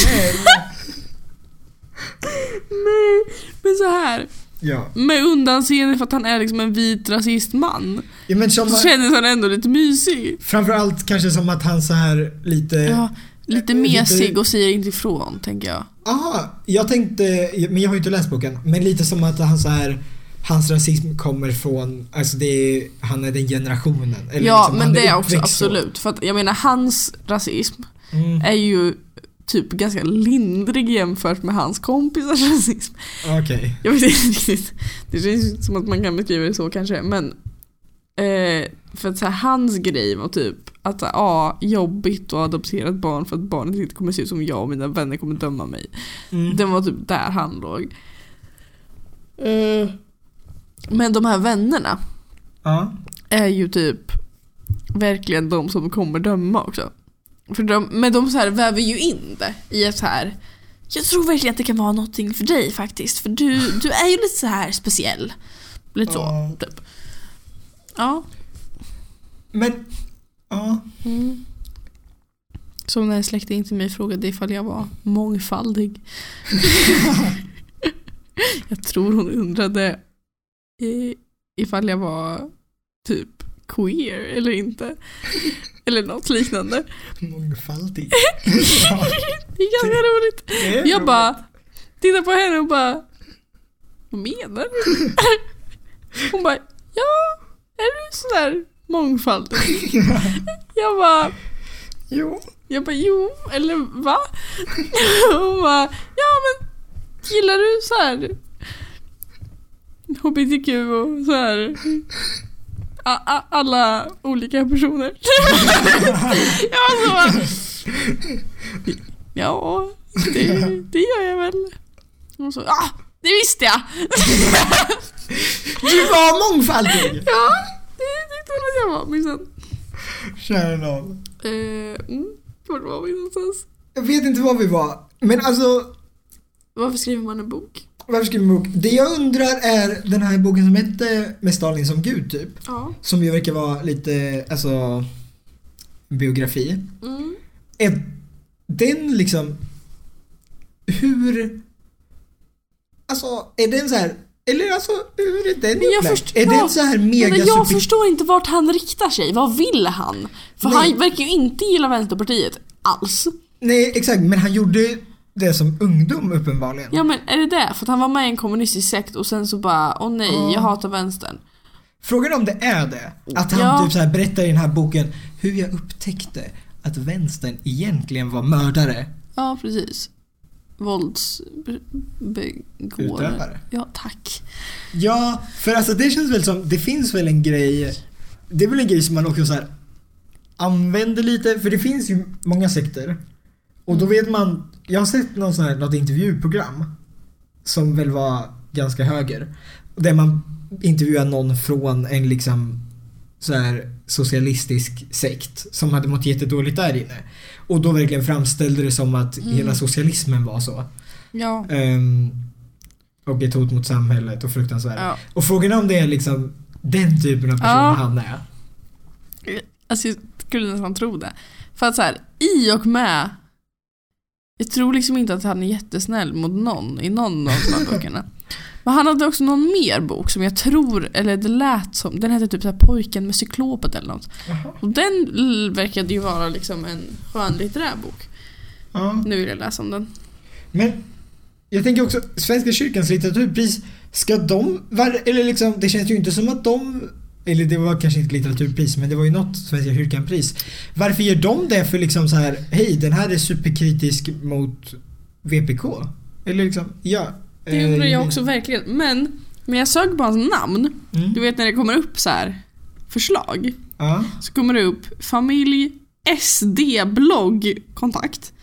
S1: Nej, men så här.
S2: ja.
S1: Med undanseende för att han är liksom en vit rasistman.
S2: ja men som,
S1: Så kändes han ändå lite mysig.
S2: framförallt kanske som att han så här lite,
S1: Ja, lite
S2: Eh,
S1: mesig och säger inte ifrån, tänker jag.
S2: Aha, jag tänkte, men jag har ju inte läst boken, men lite som att han så här hans rasism kommer från, alltså det är, han är den generationen. Eller
S1: ja,
S2: liksom,
S1: men det är också absolut. För att jag menar, hans rasism
S2: Mm,
S1: är ju typ ganska lindrig jämfört med hans kompisars rasism.
S2: Okej.
S1: Jag vet inte riktigt. Det känns som att man kan beskriva det så kanske, men eh, för att så här, hans grej var typ att ja, jobbigt att adoptera ett barn för att barnet inte kommer se ut som jag och mina vänner kommer döma mig.
S2: Mm.
S1: Den var typ där han låg. Eh, men de här vännerna
S2: Ja.
S1: är ju typ verkligen de som kommer döma också. För de, men de så här väver ju in det i ett så här. Jag tror verkligen att det kan vara någonting för dig faktiskt. För du, du är ju lite så här speciell. Lite så,
S2: Ja.
S1: typ. Ja.
S2: Men, ja.
S1: Mm. Som när släkten till mig frågade ifall jag var mångfaldig. jag tror hon undrade ifall jag var typ queer eller inte. Eller något liknande.
S2: Mångfaldig.
S1: Det är ganska roligt.
S2: Det är
S1: Jag bara tittar på henne och bara Vad menar du? Hon bara Ja, är du sådär mångfaldig? Jag bara
S2: Jo.
S1: Jag bara jo, eller va? Hon bara ja men gillar du så här HBTQ och så här. Alla olika personer. jag var så bara, Ja, det, det gör jag väl. Och så, ah, det visste jag!
S2: Du var mångfaldig!
S1: Ja, tyckte hon att jag var minsann.
S2: Kära nån.
S1: Eh, mm, vart var vi någonstans?
S2: Jag vet inte var vi var. Men alltså,
S1: Varför skriver man en bok?
S2: varför skriver man bok? Det jag undrar är den här boken som hette Med Stalin som gud typ.
S1: Ja.
S2: Som ju verkar vara lite, alltså, biografi.
S1: Mm.
S2: Är den liksom, hur, alltså är den så här, eller alltså hur är den
S1: Men jag
S2: upplagd?
S1: först-
S2: Är den så här
S1: Men
S2: mega
S1: jag
S2: super...
S1: förstår inte vart han riktar sig. Vad vill han? För
S2: Nej.
S1: han verkar ju inte gilla Vänsterpartiet alls.
S2: Nej exakt, men han gjorde det som ungdom uppenbarligen.
S1: Ja men är det det? För att han var med i en kommunistisk sekt och sen så bara, åh nej,
S2: Ja.
S1: jag hatar vänstern.
S2: Frågan om det är det. Att han
S1: Ja.
S2: typ så här berättar i den här boken hur jag upptäckte att vänstern egentligen var mördare.
S1: Ja, precis. Våldsbegåvare.
S2: Utövare.
S1: Ja, tack.
S2: Ja, för alltså det känns väl som, det finns väl en grej, det är väl en grej som man också så här använder lite, för det finns ju många sekter. Och då vet man, jag har sett någon sån här, något intervjuprogram som väl var ganska höger. Där man intervjuar någon från en liksom så här socialistisk sekt som hade mått jättedåligt där inne. Och då verkligen framställde det som att hela socialismen var så.
S1: Ja.
S2: Ehm, och ett hot mot samhället och fruktansvärt.
S1: ja.
S2: Och frågan är om det är liksom den typen av person
S1: Ja.
S2: han är.
S1: Alltså jag skulle nästan tro det. För att så här, i och med jag tror liksom inte att han är jättesnäll mot någon i någon av de här böckerna. Men han hade också någon mer bok som jag tror, eller det lät som, den hette typ så här Pojken med cyklopet eller något. Och den verkade ju vara liksom en skönlitterär bok.
S2: Ja.
S1: Nu vill jag läsa om den.
S2: Men jag tänker också, Svenska kyrkans litteraturpris, ska de, eller liksom, det känns ju inte som att de, eller det var kanske inte litteraturpris, men det var ju något Svenska kyrkan-pris. Varför gör de det för liksom så här, hej den här är superkritisk mot VPK? Eller liksom, ja.
S1: Det undrar jag också verkligen. Men när jag söker på hans namn,
S2: Mm.
S1: du vet när det kommer upp så här förslag.
S2: Ja.
S1: Så kommer det upp familj SD blogg kontakt.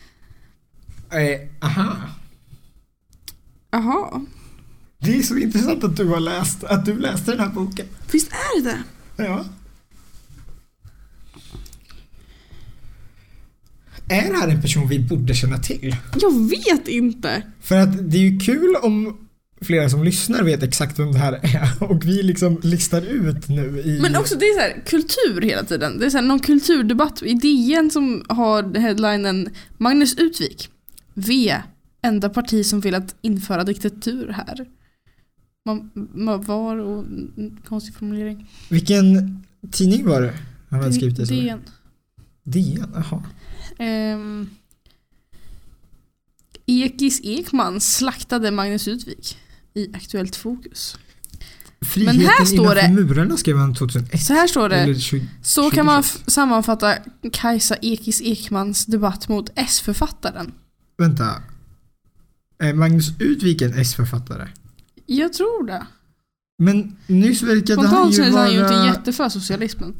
S2: Eh, aha.
S1: Jaha,
S2: Det är så intressant att du har läst, att du läste den här boken.
S1: visst är det det?
S2: Ja. Är det här en person vi borde känna till?
S1: Jag vet inte.
S2: För att det är ju kul om flera som lyssnar vet exakt vem det här är och vi liksom listar ut nu i...
S1: Men också det är så här, kultur hela tiden. Det är så här, någon kulturdebatt i DN som har headlinen Magnus Utvik. V. Enda parti som vill att införa diktatur här. Man, man var och mm, konstig formulering.
S2: Vilken tidning var det? Han hade skrivit det så.
S1: DN.
S2: DN, jaha.
S1: Ehm, Ekis Ekman slaktade Magnus Utvik i Aktuellt Fokus.
S2: Friheten
S1: här står det-
S2: murarna skrev han 2001.
S1: Så här står det.
S2: Eller 20,
S1: Så kan man
S2: 2021.
S1: f- sammanfatta Kajsa Ekis Ekmans debatt mot S-författaren.
S2: Vänta. Är Magnus Utvik en S-författare?
S1: Jag tror det.
S2: Men nyss verkade han
S1: Spontant
S2: ju vara...
S1: han ju inte jätteför socialismen.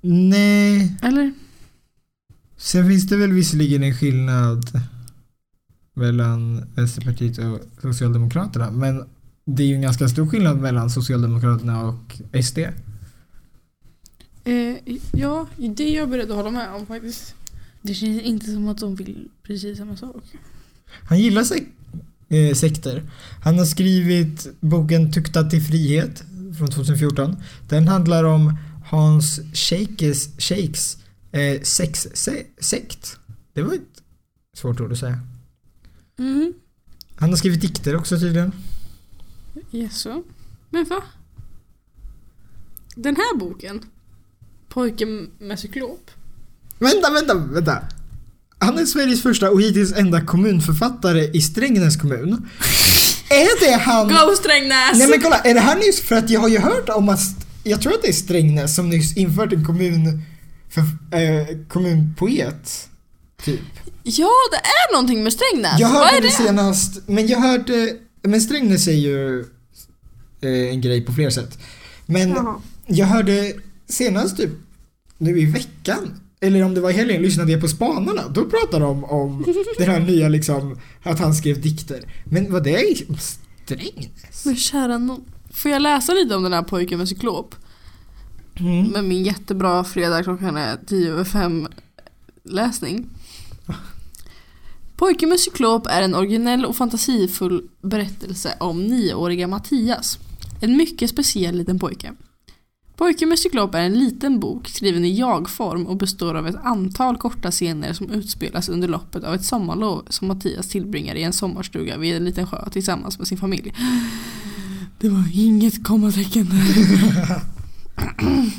S2: Nej.
S1: Eller?
S2: Sen finns det väl visserligen en skillnad mellan Vänsterpartiet och Socialdemokraterna. Men det är ju en ganska stor skillnad mellan Socialdemokraterna och SD.
S1: Eh, ja, det är jag beredd att hålla med om faktiskt. Det känns inte som att de vill precis samma sak.
S2: Han gillar sek- eh, sekter. Han har skrivit boken Tukta till frihet från 2014. Den handlar om Hans Shakes, Shakes eh, sexsekt. Det var ett svårt ord att säga.
S1: Mm.
S2: Han har skrivit dikter också tydligen.
S1: Jaså? Men va? Den här boken? Pojken med cyklop?
S2: Vänta, vänta, vänta. Han är Sveriges första och hittills enda kommunförfattare i Strängnäs kommun. är det han?
S1: Go Strängnäs!
S2: Nej men kolla, är det här nyss? För att jag har ju hört om att, jag tror att det är Strängnäs som nyss infört en kommun, för, eh, kommunpoet. Typ.
S1: Ja, det är någonting med Strängnäs.
S2: Jag
S1: Vad
S2: hörde
S1: är
S2: det
S1: det?
S2: senast, men jag hörde, men Strängnäs är ju eh, en grej på flera sätt. Men
S1: Jaha.
S2: jag hörde senast typ nu i veckan, eller om det var i helgen, lyssnade jag på Spanarna. Då pratade de om den här nya liksom, att han skrev dikter. Men var det i Strängnäs?
S1: Men kära nån. Får jag läsa lite om den här pojken med cyklop?
S2: Mm.
S1: Med min jättebra fredag klockan är 10 över 5 läsning. Pojken med cyklop är en originell och fantasifull berättelse om nioåriga Mattias. En mycket speciell liten pojke. Pojken med cyklop är en liten bok skriven i jag-form och består av ett antal korta scener som utspelas under loppet av ett sommarlov som Mattias tillbringar i en sommarstuga vid en liten sjö tillsammans med sin familj. Det var inget kommatecken.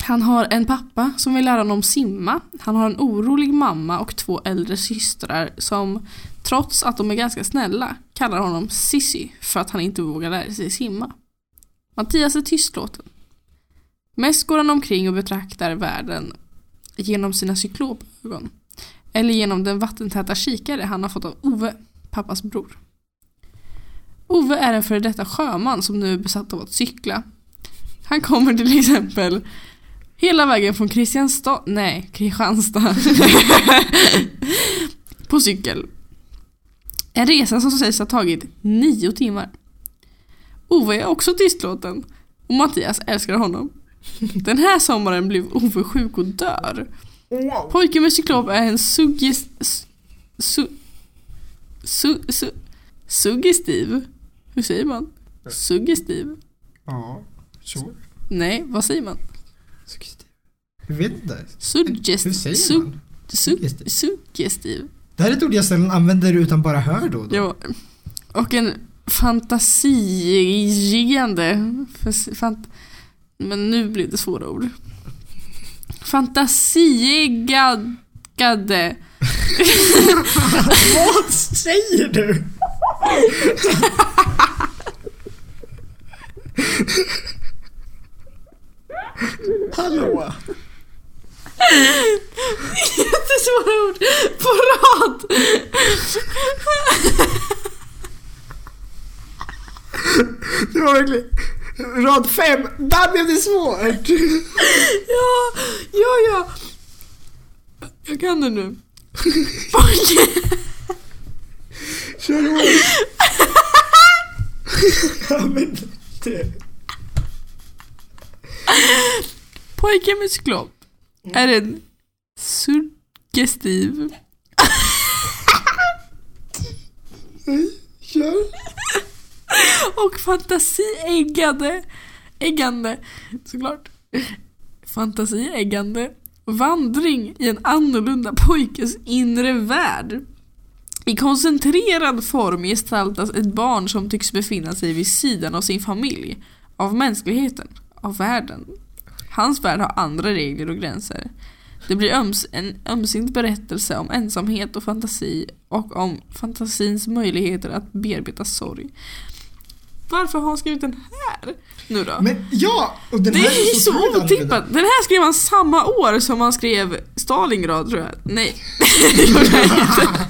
S1: Han har en pappa som vill lära honom simma. Han har en orolig mamma och två äldre systrar som trots att de är ganska snälla kallar honom Sissi för att han inte vågar lära sig simma. Mattias är tystlåten. Mest går han omkring och betraktar världen genom sina cyklopögon. Eller genom den vattentäta kikare han har fått av Ove, pappas bror. Ove är en före detta sjöman som nu är besatt av att cykla. Han kommer till exempel hela vägen från Kristianstad, nej, Kristianstad. på cykel. En resa som sägs ha tagit nio timmar. Ove är också tystlåten och Mattias älskar honom. Den här sommaren blev Ove sjuk och dör. Pojken med cyklop är en suggest... Su, su, su, suggestiv. Hur säger man? Suggestiv?
S2: Ja, så.
S1: Nej, vad säger man?
S2: Suggestiv. Jag vet inte.
S1: Suggest,
S2: Hur säger
S1: su,
S2: man?
S1: su,
S2: Suggestiv.
S1: suggestiv.
S2: Det här är ett ord jag sällan använder utan bara hör då och då.
S1: Ja. Och en fantasigivande... Fant, men nu blir det svåra ord. Fantasiegade...
S2: Vad säger du? Hallå?
S1: Jättesvåra ord på rad!
S2: Det var verkligen... Rad fem, där blev det svårt!
S1: Ja, ja, ja. Jag kan det nu.
S2: Kör hårt! ja men... Det.
S1: Pojken med cyklop är en suggestiv?
S2: Kör.
S1: och fantasieggande, äggande, såklart, fantasieggande vandring i en annorlunda pojkes inre värld. I koncentrerad form gestaltas ett barn som tycks befinna sig vid sidan av sin familj, av mänskligheten, av världen. Hans värld har andra regler och gränser. Det blir öms en ömsint berättelse om ensamhet och fantasi och om fantasins möjligheter att bearbeta sorg. Varför har han skrivit den här nu då?
S2: Men ja! Och den
S1: det
S2: här
S1: är så
S2: otroligt annorlunda.
S1: otippat. Den här skrev han samma år som han skrev Stalingrad tror jag. Nej, det gjorde han inte.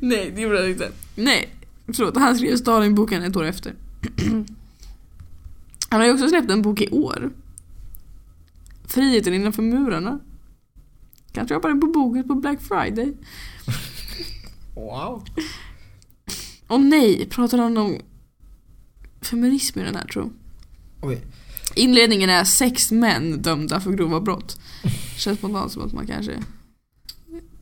S1: Nej, det gjorde han inte. Nej, förlåt. Han skrev Stalinboken ett år efter. Han har ju också släppt en bok i år. Friheten innanför murarna. Kanske jobbar på boken på Black Friday.
S2: Wow.
S1: Och nej, pratar han om feminism i den här tror jag.
S2: Oj.
S1: Inledningen är sex män dömda för grova brott. Känns spontant som att man kanske...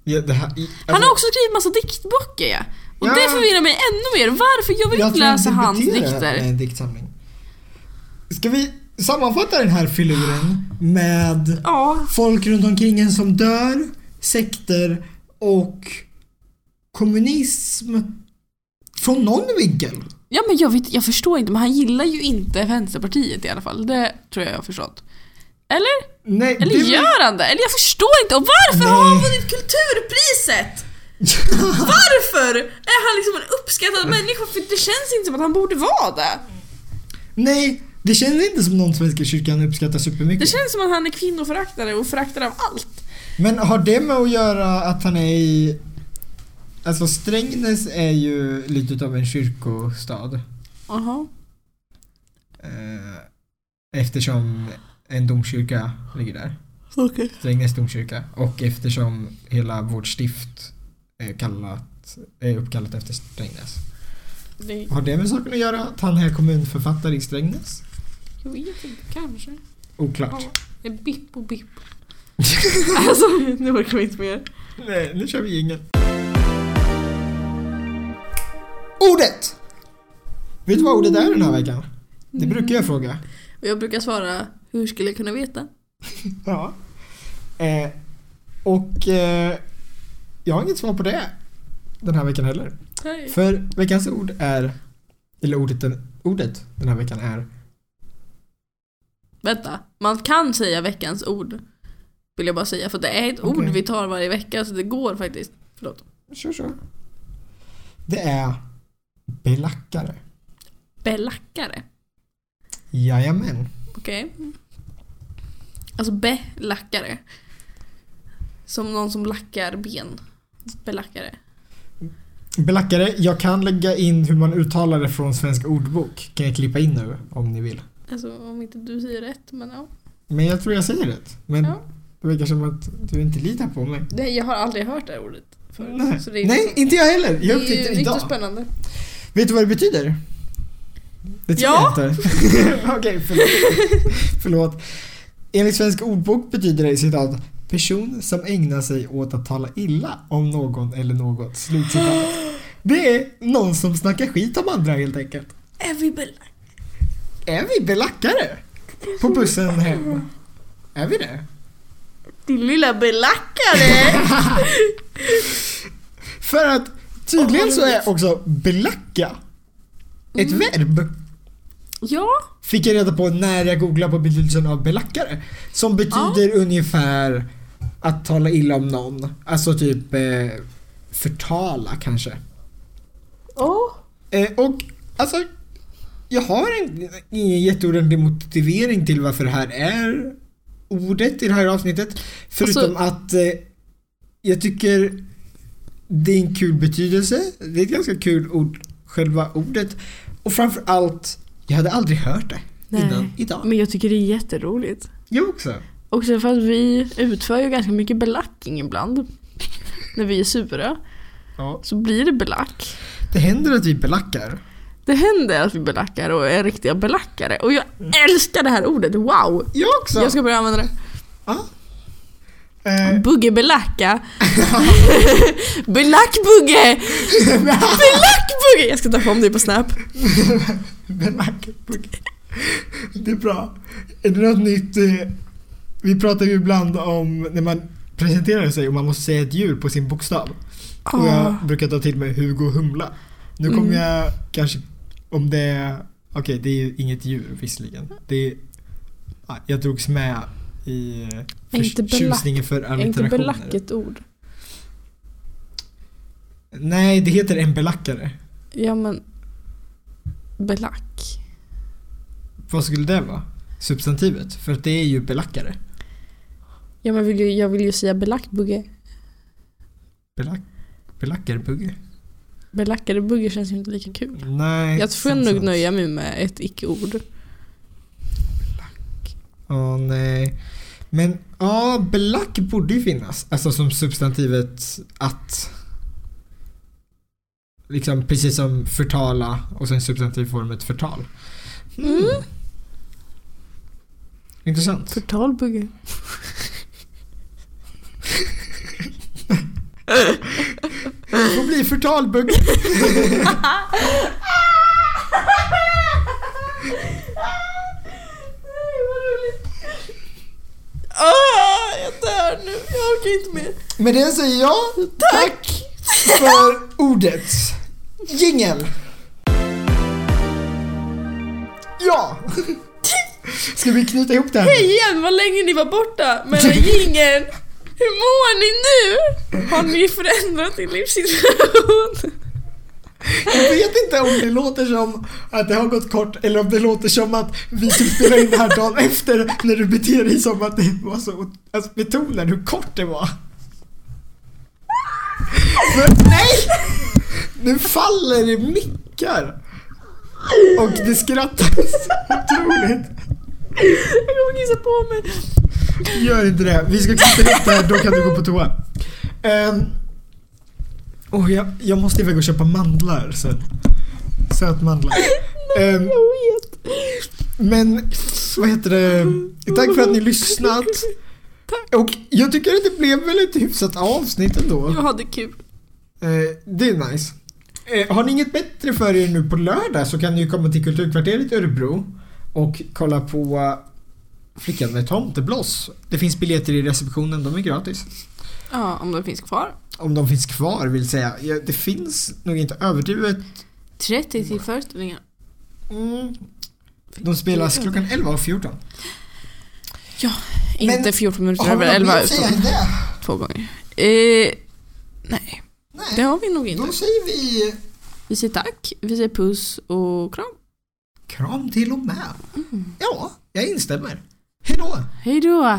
S2: Ja, här, i-
S1: Han
S2: alltså,
S1: har också skrivit massa diktböcker ja. Och
S2: Ja.
S1: det förvirrar mig ännu mer. Varför? Jag vill
S2: jag
S1: inte
S2: tror
S1: läsa hans dikter.
S2: med en diktsamling. Ska vi sammanfatta den här filuren med
S1: Ja,
S2: folk runt omkring en som dör, sekter och kommunism från någon vinkel?
S1: ja men jag, vet, jag förstår inte, men han gillar ju inte Vänsterpartiet i alla fall. Det tror jag jag har förstått. Eller?
S2: Nej,
S1: Eller
S2: det-
S1: gör han det? Eller jag förstår inte. Och varför har han
S2: Nej.
S1: vunnit Kulturpriset? Varför är han liksom en uppskattad människa? För det känns inte som att han borde vara det.
S2: Nej, det känns inte som någon Svenska kyrkan uppskattar
S1: Det
S2: supermycket.
S1: känns som att han är kvinnoföraktare och föraktare av allt.
S2: Men har det med att göra att han är i Alltså Strängnäs är ju lite utav en kyrkostad.
S1: Jaha.
S2: Eh, eftersom en domkyrka ligger där.
S1: Okej.
S2: Strängnäs domkyrka. Och eftersom hela vårt stift är, kallat, är uppkallat efter Strängnäs.
S1: Det,
S2: Har det med saken att göra att han är kommunförfattare i Strängnäs?
S1: Jag vet inte, kanske.
S2: Oklart.
S1: Ja, det är bipp och bipp. alltså, nu orkar vi inte mer.
S2: Nej, nu kör vi ingen. Ordet! Vet du vad ordet är den här veckan? Det brukar jag fråga.
S1: Och jag brukar svara, hur skulle jag kunna veta?
S2: Ja. Eh, och eh, jag har inget svar på det den här veckan heller.
S1: Nej.
S2: För veckans ord är, eller ordet den, ordet den här veckan är
S1: Vänta, man kan säga veckans ord. Vill jag bara säga, för det är ett
S2: Okej.
S1: ord vi tar varje vecka så det går faktiskt. Förlåt.
S2: Kör, kör. Det är belackare.
S1: Belackare.
S2: Jajamän.
S1: Okej. Alltså belackare. Som någon som lackar ben. Belackare.
S2: Belackare, jag kan lägga in hur man uttalar det från Svensk ordbok. Kan jag klippa in nu om ni vill.
S1: Alltså om inte du säger rätt, men ja.
S2: Men jag tror jag säger rätt. Men
S1: Ja.
S2: det verkar som att du inte litar på mig.
S1: Nej, jag har aldrig hört det här ordet förut.
S2: Nej,
S1: Så det är
S2: Nej inte jag heller. Jag
S1: det är ju riktigt spännande.
S2: Vet du vad det betyder? Det tror
S1: Ja.
S2: jag inte. Okej, förlåt. förlåt. Enligt Svensk ordbok betyder det citat person som ägnar sig åt att tala illa om någon eller något. Slutcitat. Det är någon som snackar skit om andra helt enkelt.
S1: Belackare?
S2: Är vi belackare? På bussen hem? Är vi det?
S1: Din lilla belackare!
S2: För att tydligen så är också belacka ett verb.
S1: ja,
S2: Fick jag reda på när jag googlade på betydelsen av belackare. Som betyder ungefär att tala illa om någon. Alltså typ eh, förtala kanske.
S1: oh.
S2: Eh, och alltså, jag har en, ingen jätteordentlig motivering till varför det här är ordet i det här avsnittet. Förutom att eh, jag tycker det är en kul betydelse. Det är ett ganska kul ord, själva ordet. Och framför allt, jag hade aldrig hört det
S1: Nej.
S2: innan idag.
S1: Men jag tycker det är jätteroligt.
S2: Jag också.
S1: Också för att vi utför ju ganska mycket belacking ibland. När vi är sura.
S2: Ja.
S1: Så blir det belack.
S2: Det händer att vi belackar.
S1: Det händer att vi belackar och är riktiga belackare. Och jag älskar det här ordet, wow!
S2: Jag också.
S1: Jag ska börja använda det.
S2: Ja. Eh,
S1: Bugge-belacka. Belackbugge! Belackbugge! Jag ska ta fram dig på Snap.
S2: Belackbugge. Det är bra. Är det något nytt? eh, Vi pratar ju ibland om när man presenterar sig och man måste säga ett djur på sin bokstav. Och jag brukar ta till mig Hugo Humla. Nu kommer
S1: Mm.
S2: jag kanske, om det är, okej det är ju inget djur visserligen. Det är, ja, jag drogs med i eh,
S1: Är inte
S2: förs-
S1: belack-
S2: tjusningen för
S1: Är inte belack ett ord?
S2: Nej, det heter en belackare.
S1: Ja men... Belack.
S2: Vad skulle det vara? Substantivet? För att det är ju belackare.
S1: Ja men vill ju, jag vill ju säga belackbugge.
S2: Belack, belackarbugge?
S1: Belackarebugge känns ju inte lika kul.
S2: Nej.
S1: Jag får
S2: sant,
S1: nog nöja mig med ett icke-ord.
S2: Åh nej. Men ja, belack borde ju finnas. Alltså som substantivet att. Liksom precis som förtala och sen substantivformet förtal. Mm.
S1: Mm.
S2: Intressant.
S1: Förtalbugge.
S2: Det får bli förtalbugg.
S1: Ah, jag dör nu. Jag orkar inte mer.
S2: Med det säger jag tack för ordet. Jingel. Ja. Ska vi knyta ihop det här?
S1: Hej igen, vad länge ni var borta med jingeln. Hur mår ni nu? Har ni förändrat din livssituation?
S2: Jag vet inte om det låter som att det har gått kort eller om det låter som att vi typ spelar in det här dagen efter när du beter dig som att det var så... Alltså betonar hur kort det var. För, nej! Nu faller det mickar. Och det skrattas otroligt.
S1: Jag kommer kissa på mig.
S2: Gör inte det. Vi ska klippa upp det här, då kan du gå på toa. Um, oh, jag, jag måste iväg och köpa mandlar sen. Sötmandlar. Um, men, vad heter det? Tack för att ni lyssnat. Och jag tycker att det blev väl ett hyfsat avsnitt ändå.
S1: Jag hade kul.
S2: Eh, det är nice. Eh, har ni inget bättre för er nu på lördag så kan ni ju komma till Kulturkvarteret i Örebro och kolla på Flickan med tomtebloss. Det finns biljetter i receptionen, de är gratis.
S1: Ja, om det finns kvar.
S2: Om de finns kvar vill säga. Ja, det finns nog inte överdrivet.
S1: 30 till föreställningar.
S2: Mm. De spelas klockan 11 och 14.
S1: Inte
S2: Men
S1: 14 minuter över
S2: något mer
S1: 11
S2: att säga
S1: utan
S2: än det?
S1: två gånger. Eh, nej, det
S2: Nej,
S1: har vi nog inte.
S2: då säger vi
S1: Vi säger tack, vi säger puss och kram.
S2: kram till och med. Ja, jag instämmer. Hejdå!
S1: Hej då!